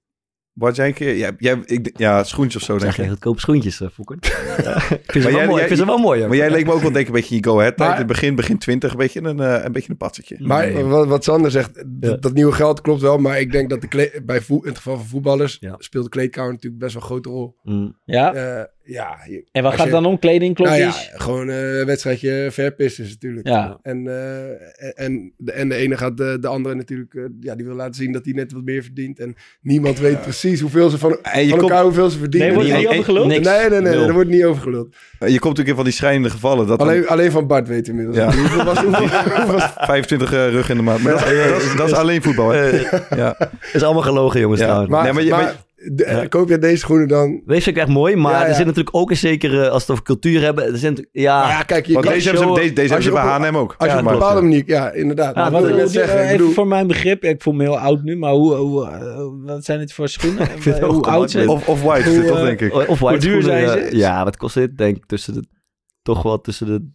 Wat jij een keer... Ja, jij, ik, ja schoentjes of zo, denk Zeg je ik. goedkope schoentjes, uh, Fokker? Ja. Ik vind ze wel mooi. vind ze wel mooi. Maar jij leek me ook wel denk ik een beetje in je go-ahead. tijd. Maar- In het begin, begin 20, een beetje een, eh, een beetje een patsetje. Maar Nee. wat, wat Sander zegt, dat nieuwe geld klopt wel. Maar ik denk dat de kle- bij voet, in het geval van voetballers Ja. speelt de kleedkamer natuurlijk best wel een grote rol. Mm. Ja? Eh, ja, je- en wat gaat je- dan om? Kleding, nou klokjes? ja, gewoon eh, een wedstrijdje verpissen is natuurlijk. Ja. En, eh, en, de, en de ene gaat de, de andere natuurlijk, eh, ja, die wil laten zien dat hij net wat meer verdient. En niemand weet precies hoeveel ze van, En je van komt- elkaar hoeveel ze verdienen. Nee, wordt er niet over geluld? Nee, nee, nee, daar wordt niet over geluld. Je komt natuurlijk in van die schrijnende gevallen. Dat dan Alleen, alleen van Bart weet inmiddels. Ja. Hoeveel was, hoeveel, hoeveel was- 25 eh, rug in de maand. Maar dat, is- dat, is, dat is alleen voetbal. Hè? ja. is allemaal gelogen, jongens. Ja. maar, Nee, maar je- maar, maar de- Ja. koop je deze schoenen dan? Deze vind ik echt mooi, maar Ja, ja. er zit natuurlijk ook een zekere, als we het over cultuur hebben, er zit ja, Nou ja, kijk, je deze hebben ze, deze, deze hebben ze je bij H&M ook. Als je Ja, op een bepaalde ja. manier, ja, inderdaad. Maar wat ik net even bedoel, voor mijn begrip, ik voel me heel oud nu, maar hoe, hoe, eh, wat zijn het voor schoenen? vind het ook hoe oud zijn. Of, of white dit toch, eh, denk ik. Of white duur schoenen, zijn eh, ze? Ja, wat kost dit? Denk tussen de, toch wel tussen de,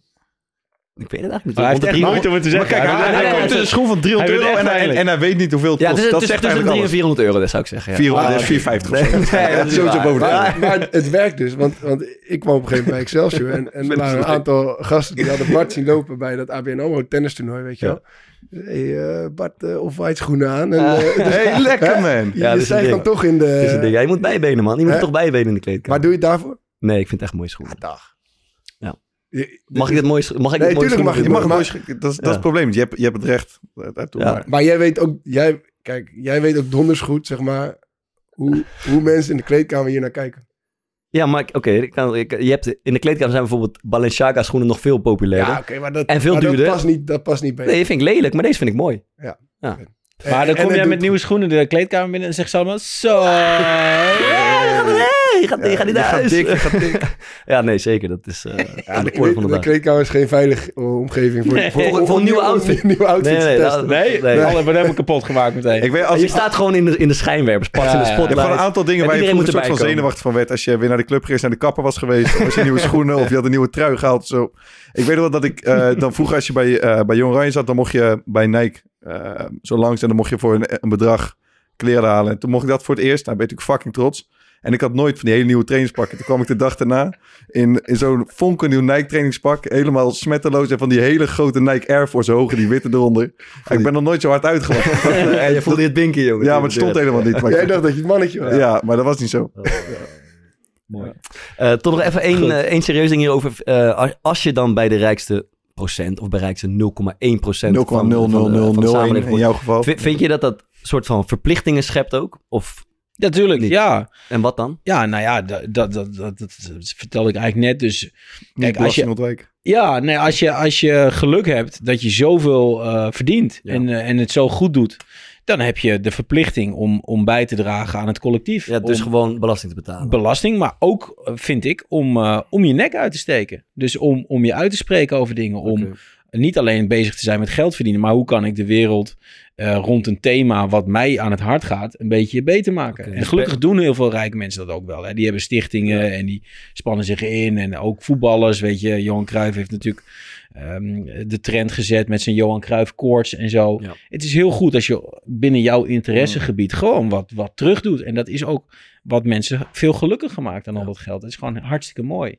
ik weet het eigenlijk niet. Maar hij heeft Rond de echt 300 moeite om het te Maar zeggen. kijk, hij, Hij hij wil- komt tussen een schoen van 300 Hij wil euro en, hij- en, hij weet niet hoeveel het Ja, kost. tussen, dat tussen, zegt tussen 300 eigenlijk en alles. 400 euro, dat zou ik zeggen. Ja. 400, Ah, dat is 450 of zo. Nee, dat is Sowieso waar. boven maar, maar het werkt dus, want, want ik kwam op een gegeven moment bij Excelsior en, en er waren een aantal gasten die hadden Bart zien lopen bij dat ABN AMRO tennistoernooi, weet je wel. Hey, eh, Bart, eh of white schoenen aan. En, Ah. eh, dus- Hey, lekker man. je Ja, stijgt een dan toch in de... Dat is het ding. Ja, je moet bijbenen, man. Je moet toch bijbenen in de kleedkamer. maar doe je het daarvoor? Nee, ik vind het echt mooie schoenen. dag. Ja. Je- Mag ik dit mooie scho- Mag ik Nee, dit mooie tuurlijk mag Je mag het vinden? mooi dat, is, dat is Ja. het probleem. Je hebt, je hebt het recht. Ja. maar. Maar jij weet ook, jij, kijk, jij weet ook donders goed, zeg maar, hoe, hoe mensen in de kleedkamer hier naar kijken. Ja, maar oké, ik kan- ik- je hebt in de kleedkamer zijn bijvoorbeeld Balenciaga schoenen nog veel populairder. Ja, oké, maar dat, En veel maar dat duurder. past niet, dat past niet bij. Nee, die vind ik lelijk, maar deze vind ik mooi. Maar En- dan en kom het jij met nieuwe schoenen de kleedkamer binnen en zegt ze allemaal je gaat, je gaat niet je naar gaat huis. dik, je gaat dik. ja, nee, zeker. Dat is eh aan de de, orde van de de dag. kleedkamer is geen veilige eh, omgeving voor, Nee. voor, Voor- voor een nieuwe outfit. Een nieuwe outfit Nee, nee, te testen. Nee, Nee. Alle hebben hem kapot gemaakt meteen. Ik weet, als je ik, staat gewoon in de, in de schijnwerpers, pas Ja, in de ja. spotlight. hebt gewoon een aantal dingen En waar je vroeger een soort van zenuwachtig van werd. Als je weer naar de club geweest, naar de kapper was geweest. Of als je nieuwe schoenen of je had een nieuwe trui gehaald. Zo. Ik weet nog wel dat ik eh, dan vroeger als je bij, eh bij Jong Oranje zat, dan mocht je bij Nike eh, zo langs. En dan mocht je voor een, een bedrag kleren halen. En toen mocht ik dat voor het eerst. Nou ben ik natuurlijk fucking trots. En ik had nooit van die hele nieuwe trainingspakken. Toen kwam ik de dag daarna in, in zo'n fonkelnieuw Nike trainingspak. Helemaal smetteloos. En van die hele grote Nike Air Force hoge, die witte eronder. En ik ben nog nooit zo hard uitgelachen. En je voelde je het binken, jongen. ja, maar het stond helemaal niet. Maar Jij dacht dat je het mannetje was. ja, maar dat was niet zo. Mooi. Eh, toch nog even één, eh, één serieus ding hierover. Eh, als, als je dan bij de rijkste procent of bij rijkste 0,1 procent van, van, de- van de 0,0001 samenleving in jouw geval. vind, vind je dat dat soort van verplichtingen schept ook? Of, Natuurlijk, Niet. ja. en wat dan? Ja, nou ja, dat, dat, dat, dat, dat vertelde ik eigenlijk net. Dus Kijk, als je- ontwijken. ja, nee, als, je, als je geluk hebt dat je zoveel eh, verdient Ja. en, eh, en het zo goed doet, dan heb je de verplichting om, om bij te dragen aan het collectief. Ja, dus Om- gewoon belasting te betalen. belasting, maar ook eh, vind ik om, eh, om je nek uit te steken. Dus om, om je uit te spreken over dingen. Om. Niet alleen bezig te zijn met geld verdienen, maar hoe kan ik de wereld eh, rond een thema wat mij aan het hart gaat, een beetje beter maken. En gelukkig doen heel veel rijke mensen dat ook wel. Hè. Die hebben stichtingen en die spannen zich in. En ook voetballers, weet je, Johan Cruijff heeft natuurlijk ehm, de trend gezet met zijn Johan Cruijff koorts en zo. Ja. Het is heel goed als je binnen jouw interessegebied gewoon wat, wat terug doet. En dat is ook wat mensen veel gelukkiger maakt dan al dat geld. Dat is gewoon hartstikke mooi.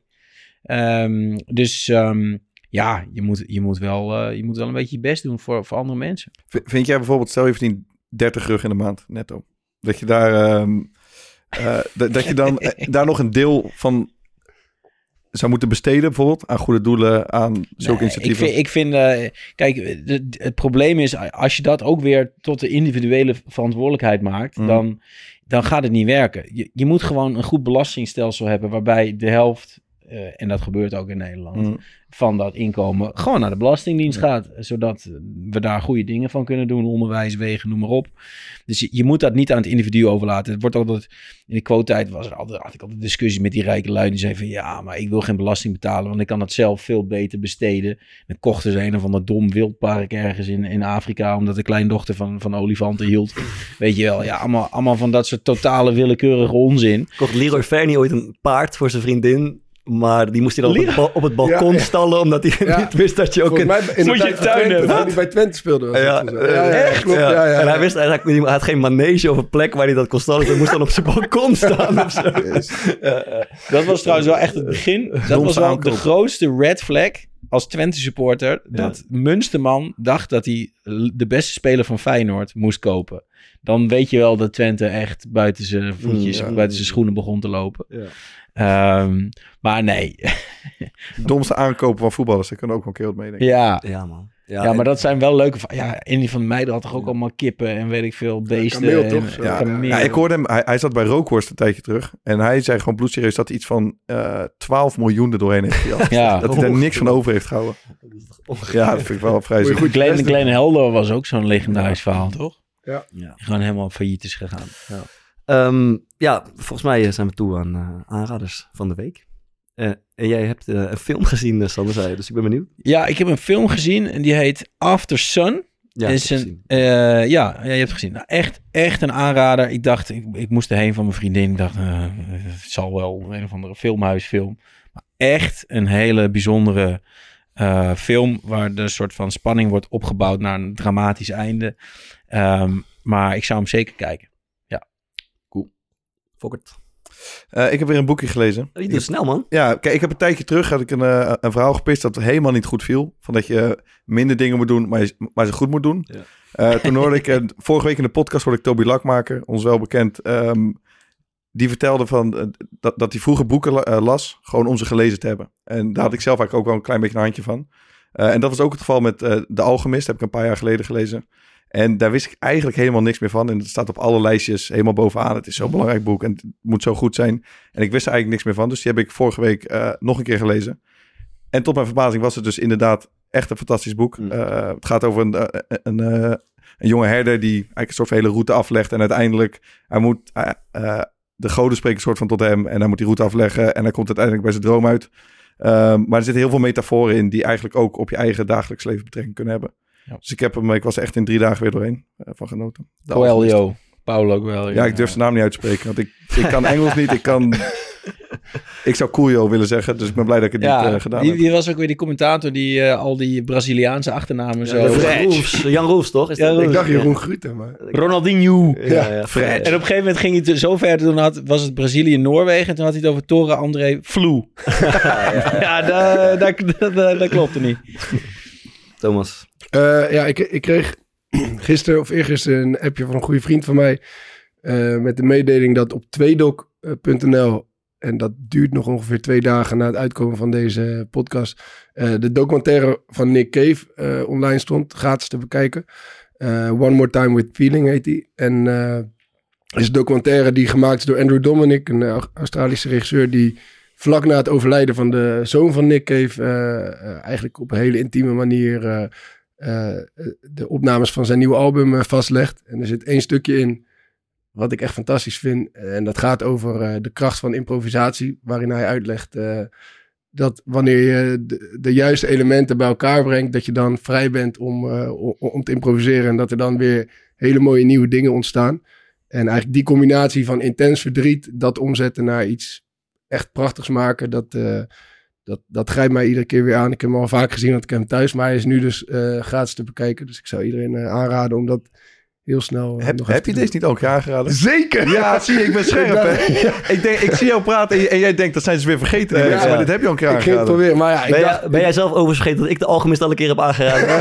Ehm, dus ehm, ja, je moet, je, moet wel, eh, je moet wel een beetje je best doen voor, voor andere mensen. V- Vind jij bijvoorbeeld, stel je verdient 30 rug in de maand netto. Dat je daar, ehm, eh, dat, je dan eh, daar nog een deel van zou moeten besteden bijvoorbeeld aan goede doelen, aan zulke Nee, ik initiatieven. vind, ik vind kijk, de- het probleem is, als je dat ook weer tot de individuele verantwoordelijkheid maakt, Mm. dan, dan gaat het niet werken. Je, je moet gewoon een goed belastingstelsel hebben waarbij de helft, en dat gebeurt ook in Nederland, Mm. Van dat inkomen gewoon naar de Belastingdienst gaat. Zodat we daar goede dingen van kunnen doen. Onderwijs, wegen, noem maar op. Dus je, je moet dat niet aan het individu overlaten. Het wordt altijd, in de quote-tijd was er altijd, had ik altijd discussie met die rijke lui. Die zeiden van ja, maar ik wil geen belasting betalen. Want ik kan het zelf veel beter besteden. Dan kochten ze een of ander dom wildpark ergens in, in Afrika. Omdat de kleindochter van, van olifanten hield. Weet je wel, ja, allemaal, allemaal van dat soort totale willekeurige onzin. Kocht Leroy Fernie ooit een paard voor zijn vriendin. Maar die moest hij dan op het, ba- op het balkon Ja, ja. stallen. Omdat hij Ja. niet wist dat je ook... Volgens een- mij in de Moet je tuin hebben. bij Twente speelde. Was Ja, eh, ja, ja, echt? klopt. Ja. Ja, ja, En hij wist eigenlijk, hij had geen manege of een plek waar hij dat kon stallen. Dus hij moest dan op zijn balkon staan of zo. Dat was trouwens wel echt het begin. Dat was wel de grootste red flag als Twente supporter. Dat Munsterman dacht dat hij de beste speler van Feyenoord moest kopen. Dan weet je wel dat Twente echt buiten zijn voetjes, Mm, ja. buiten zijn schoenen begon te lopen. Ja. Ehm, maar nee, Domste aankopen van voetballers, daar kunnen ook wel een keer wat mee denken. ja. Ja, man. Ja, en- maar dat zijn wel leuke... Ja, Indy van de Meiden had toch ook allemaal kippen en weet ik veel, beesten. kameel en- toch? Zo. Ja, kameel. ja, ik hoorde hem, hij, hij zat bij Rookhorst een tijdje terug. En hij zei gewoon bloedserieus dat hij iets van eh 12 miljoen er doorheen heeft gejat. Ja. Dat hij daar niks van over heeft gehouden. Ja, dat vind ik wel vrij goed testen. Glenn Helder was ook zo'n legendarisch verhaal, toch? Ja. Ja. Gewoon helemaal failliet is gegaan. Ehm, ja, volgens mij eh, zijn we toe aan eh, aanraders van de week. Eh, en jij hebt een film gezien, Sander, zei je, dus ik ben benieuwd. Ja, ik heb een film gezien en die heet After Sun. Ja, is een, ja, ja, je hebt het gezien. Nou, echt, echt een aanrader. Ik dacht, ik, ik moest erheen van mijn vriendin. Ik dacht, het zal wel een of andere filmhuisfilm. Maar echt een hele bijzondere film waar de soort van spanning wordt opgebouwd naar een dramatisch einde. Ehm, maar ik zou hem zeker kijken. Fokkert. Eh, ik heb weer een boekje gelezen. Oh, doet snel, man. Ja, kijk, ik heb een tijdje terug had ik een, eh, een verhaal gepist dat helemaal niet goed viel. Van dat je minder dingen moet doen, maar, je, maar ze goed moet doen. Ja. Eh, toen hoorde ik, vorige week in de podcast hoorde ik Toby Lakmaker, ons wel bekend, ehm, die vertelde van, dat, dat hij vroeger boeken la- las, gewoon om ze gelezen te hebben. En daar had ik zelf eigenlijk ook wel een klein beetje een handje van. En dat was ook het geval met De Alchemist, heb ik een paar jaar geleden gelezen. En daar wist ik eigenlijk helemaal niks meer van. En het staat op alle lijstjes helemaal bovenaan. Het is zo'n belangrijk boek en het moet zo goed zijn. En ik wist er eigenlijk niks meer van. Dus die heb ik vorige week eh, nog een keer gelezen. En tot mijn verbazing was het dus inderdaad echt een fantastisch boek. Mm. Eh, het gaat over een, eh, een, een jonge herder die eigenlijk een soort van hele route aflegt. En uiteindelijk, hij moet, de goden spreken een soort van tot hem. En hij moet die route afleggen. En hij komt uiteindelijk bij zijn droom uit. Ehm, maar er zitten heel veel metaforen in die eigenlijk ook op je eigen dagelijks leven betrekking kunnen hebben. Ja. Dus ik heb hem, ik was echt in drie dagen weer doorheen eh, van genoten. De. Coelho. Paulo Coelho. Ja, ik durf zijn naam niet uit te spreken. Want ik, ik kan Engels niet. Ik kan... Ik zou Coelho willen zeggen. Dus ik ben blij dat ik het niet Ja, eh, gedaan wie, heb. wie was ook weer die commentator die eh, al die Braziliaanse achternamen zo... Jan. Roels, Jan Roels, toch? Is Jan dat- Roels. Ik dacht Jeroen Gruter, maar... Ronaldinho. Ja, ja, Fred. En op een gegeven moment ging hij te- zo ver, toen had, was het Brazilië-Noorwegen. En toen had hij het over Toren André Vloe. ja, dat, dat, dat, dat, dat klopte niet. Thomas. Eh, ja, ik, ik kreeg gisteren of eergisteren een appje van een goede vriend van mij. eh, met de mededeling dat op tweedoc.nl, en dat duurt nog ongeveer twee dagen na het uitkomen van deze podcast, eh, de documentaire van Nick Cave eh, online stond, gratis te bekijken. Eh, One More Time with Feeling heet die. En eh is een documentaire die gemaakt is door Andrew Dominic, een eh, Australische regisseur die vlak na het overlijden van de zoon van Nick Cave eh, eh, eigenlijk op een hele intieme manier eh, eh, de opnames van zijn nieuwe album eh, vastlegt. En er zit één stukje in wat ik echt fantastisch vind. En dat gaat over eh, de kracht van improvisatie, waarin hij uitlegt eh, dat wanneer je de, juiste elementen bij elkaar brengt, dat je dan vrij bent om, eh, te improviseren en dat er dan weer hele mooie nieuwe dingen ontstaan. En eigenlijk die combinatie van intens verdriet, dat omzetten naar iets echt prachtigs maken, dat, eh, dat, dat grijpt mij iedere keer weer aan. Ik heb hem al vaak gezien, want ik heb hem thuis, maar hij is nu dus eh, gratis te bekijken. Dus ik zou iedereen eh, aanraden om dat heel snel eh, Heb, nog heb je deze niet ook aangeraden? Zeker! Ja, zie je, ik ben scherp. hè? Ik, denk, ik zie jou praten en, je- en jij denkt dat zijn ze weer vergeten. Ja, mensen, ja. Maar dit heb je al een keer Ik ging het aangeraden. proberen, maar ja, ik Ben, dacht... jij, ben jij zelf overigens vergeten dat ik de alchemist al een keer heb aangeraden?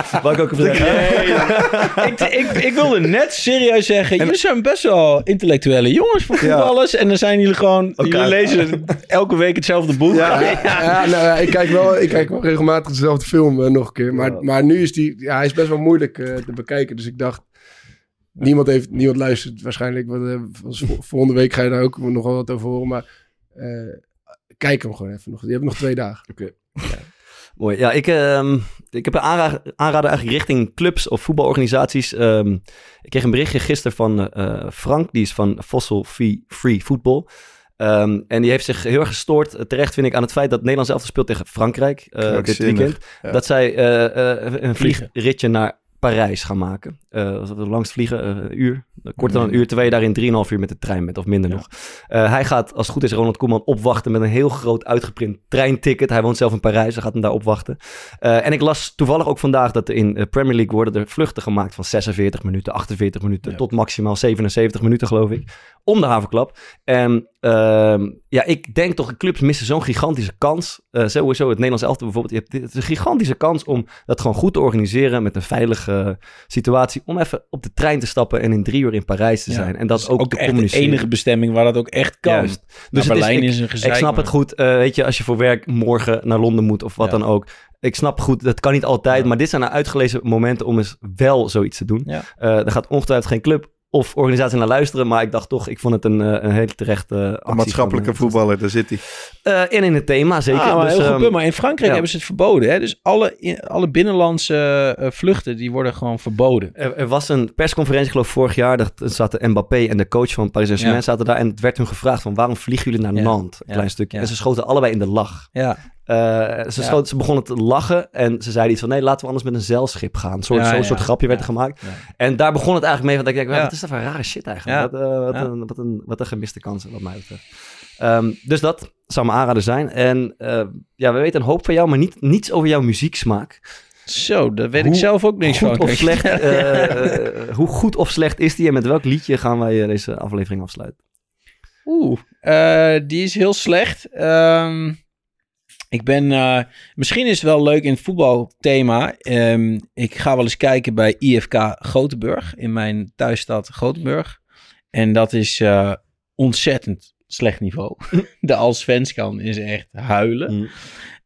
Waar ik ook even zeggen. ik, ik, ik wilde net serieus zeggen, jullie zijn best wel intellectuele jongens voor voetballers. En dan zijn jullie gewoon, jullie lezen elke week hetzelfde boek. Ja, ja, nou, ja, ik, kijk wel, ik kijk wel regelmatig dezelfde film eh, nog een keer. Maar, maar nu is die, ja, hij is best wel moeilijk eh, te bekijken. Dus ik dacht, niemand, heeft, niemand luistert waarschijnlijk. Want, eh, vol- volgende week ga je daar ook nog wel wat over horen. Maar eh, kijk hem gewoon even nog. Je hebt nog twee dagen. Mooi. Ja, ik, ehm, ik heb een aanra- aanrader eigenlijk richting clubs of voetbalorganisaties. Ehm, ik kreeg een berichtje gisteren van eh, Frank, die is van Fossil Free, Free Football. Ehm, en die heeft zich heel erg gestoord, terecht vind ik, aan het feit dat Nederland zelf speelt tegen Frankrijk eh, dit weekend. ja. Dat zij een vliegritje naar Parijs gaan maken. Het langs vliegen, eh, een uur. Korter dan een uur, terwijl je daar in 3,5 uur met de trein bent, of minder nog. Eh, hij gaat, als het goed is, Ronald Koeman opwachten met een heel groot uitgeprint treinticket. Hij woont zelf in Parijs, hij gaat hem daar opwachten. En ik las toevallig ook vandaag dat er in de Premier League worden er vluchten gemaakt van 46 minuten, 48 minuten, Ja. tot maximaal 77 minuten, geloof ik. Om de havenklap. En ehm, ja, ik denk toch, clubs missen zo'n gigantische kans. Eh, sowieso het Nederlands elftal bijvoorbeeld. Je hebt, het is een gigantische kans om dat gewoon goed te organiseren met een veilige situatie. Om even op de trein te stappen en in drie uur in Parijs te Ja, zijn. En dat is ook, ook te echt de enige bestemming waar dat ook echt kan. Juist. Dus is- Berlijn ik- is, een gezeik. ik snap het goed. eh, weet je, als je voor werk morgen naar Londen moet of wat Ja. dan ook. Ik snap goed, dat kan niet altijd. Ja. Maar dit zijn nou uitgelezen momenten om eens wel zoiets te doen. Eh, er gaat ongetwijfeld geen club of organisatie naar luisteren. Maar ik dacht toch, ik vond het een, eh, een hele terechte eh, actie. Een maatschappelijke van, eh, voetballer, daar zit hij. eh, en in het thema, zeker. Ah, maar dus, heel goed ehm, punt. Maar in Frankrijk ja. hebben ze het verboden. Hè? Dus alle, alle binnenlandse eh, vluchten, die worden gewoon verboden. Er, er was een persconferentie, geloof ik, vorig jaar. Dat zaten Mbappé en de coach van Paris Saint-Germain zaten daar. En het werd hun gevraagd van waarom vliegen jullie naar Ja. Nantes? Een Ja. klein stukje. Ja. En ze schoten allebei in de lach. Ja, Eh, ze, Ja. ze begonnen te lachen en ze zeiden iets van... nee, laten we anders met een zeilschip gaan. Ja, zo'n soort grapje werd er gemaakt. En daar begon het eigenlijk mee. Want ik Ja. wat is dat voor rare shit eigenlijk? Wat, eh, wat, een, wat, een, wat een gemiste kansen, wat mij betreft. Ehm, dus dat zou mijn aanrader zijn. En eh, ja, we weten een hoop van jou, maar niet, niets over jouw muzieksmaak. Zo, daar weet Hoe ik zelf ook niks goed van. of slecht, eh, eh, hoe goed of slecht is die? En met welk liedje gaan wij eh, deze aflevering afsluiten? Oeh, eh, die is heel slecht. Ehm, ik ben, eh, misschien is het wel leuk in het voetbalthema. Ehm, ik ga wel eens kijken bij IFK Gothenburg, in mijn thuisstad Gothenburg. En dat is eh, ontzettend slecht niveau. De Allsvenskan is echt huilen. Mm.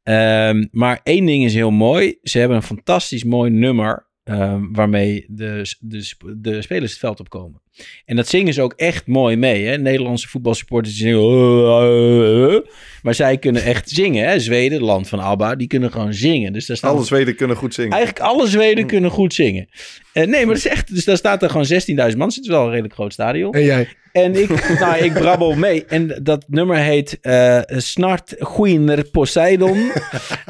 Ehm, maar één ding is heel mooi. Ze hebben een fantastisch mooi nummer. ehm, waarmee de, de, de spelers het veld opkomen. En dat zingen ze ook echt mooi mee. Hè? Nederlandse voetbalsupporters zingen... "Oh, eh, eh, eh." Maar zij kunnen echt zingen. Hè? Zweden, land van ABBA, die kunnen gewoon zingen. Dus daar staan Alle Zweden kunnen goed zingen. Eigenlijk alle Zweden kunnen goed zingen. Eh, nee, maar dat is echt... Dus daar staat er gewoon 16.000 man. Het is wel een redelijk groot stadion. En jij? En ik, nou, ik brabbel mee. En dat nummer heet eh Snart Guiner Poseidon.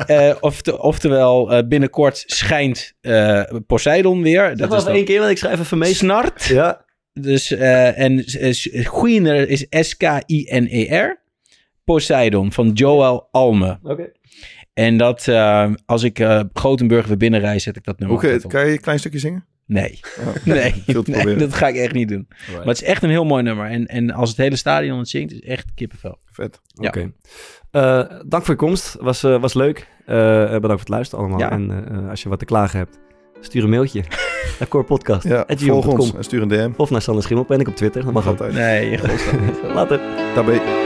Eh, of oftewel, eh, binnenkort schijnt eh, Poseidon weer. Dat Dat was één keer, want ik schrijf even mee. Snart. Ja, Dus, eh, en eh, Guiner is S-K-I-N-E-R. Poseidon van Joel Alme. oké. En dat, eh, als ik eh Gothenburg weer binnenreis, zet ik dat nummer op. kan je een klein stukje zingen? Nee, Oh, nee, dat ga ik echt niet doen. Maar het is echt een heel mooi nummer. En, en als het hele stadion het zingt, is het echt kippenvel. Vet. Ja. Oké. Eh, dank voor je komst. Was, eh, was leuk. Eh, bedankt voor het luisteren allemaal. Ja. En eh, als je wat te klagen hebt, stuur een mailtje naar Corepodcast. Ja, at volg ons en stuur een DM. Of naar Sander Schimmel. Ben ik op Twitter. Dat mag altijd. Nee, je. Later. Daarbij.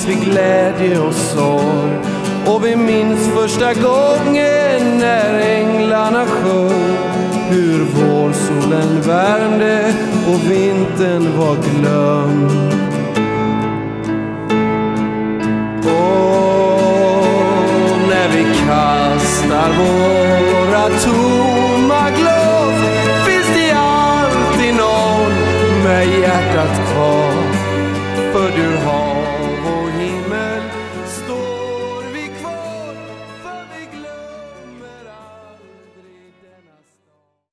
minns vi glädje och sorg. Och vi minns första gången när änglarna sjöng. Hur vårsolen värmde och vintern var glömd. Och när vi kastar våra tomma glas finns det alltid någon med hjärtat kvar. För du har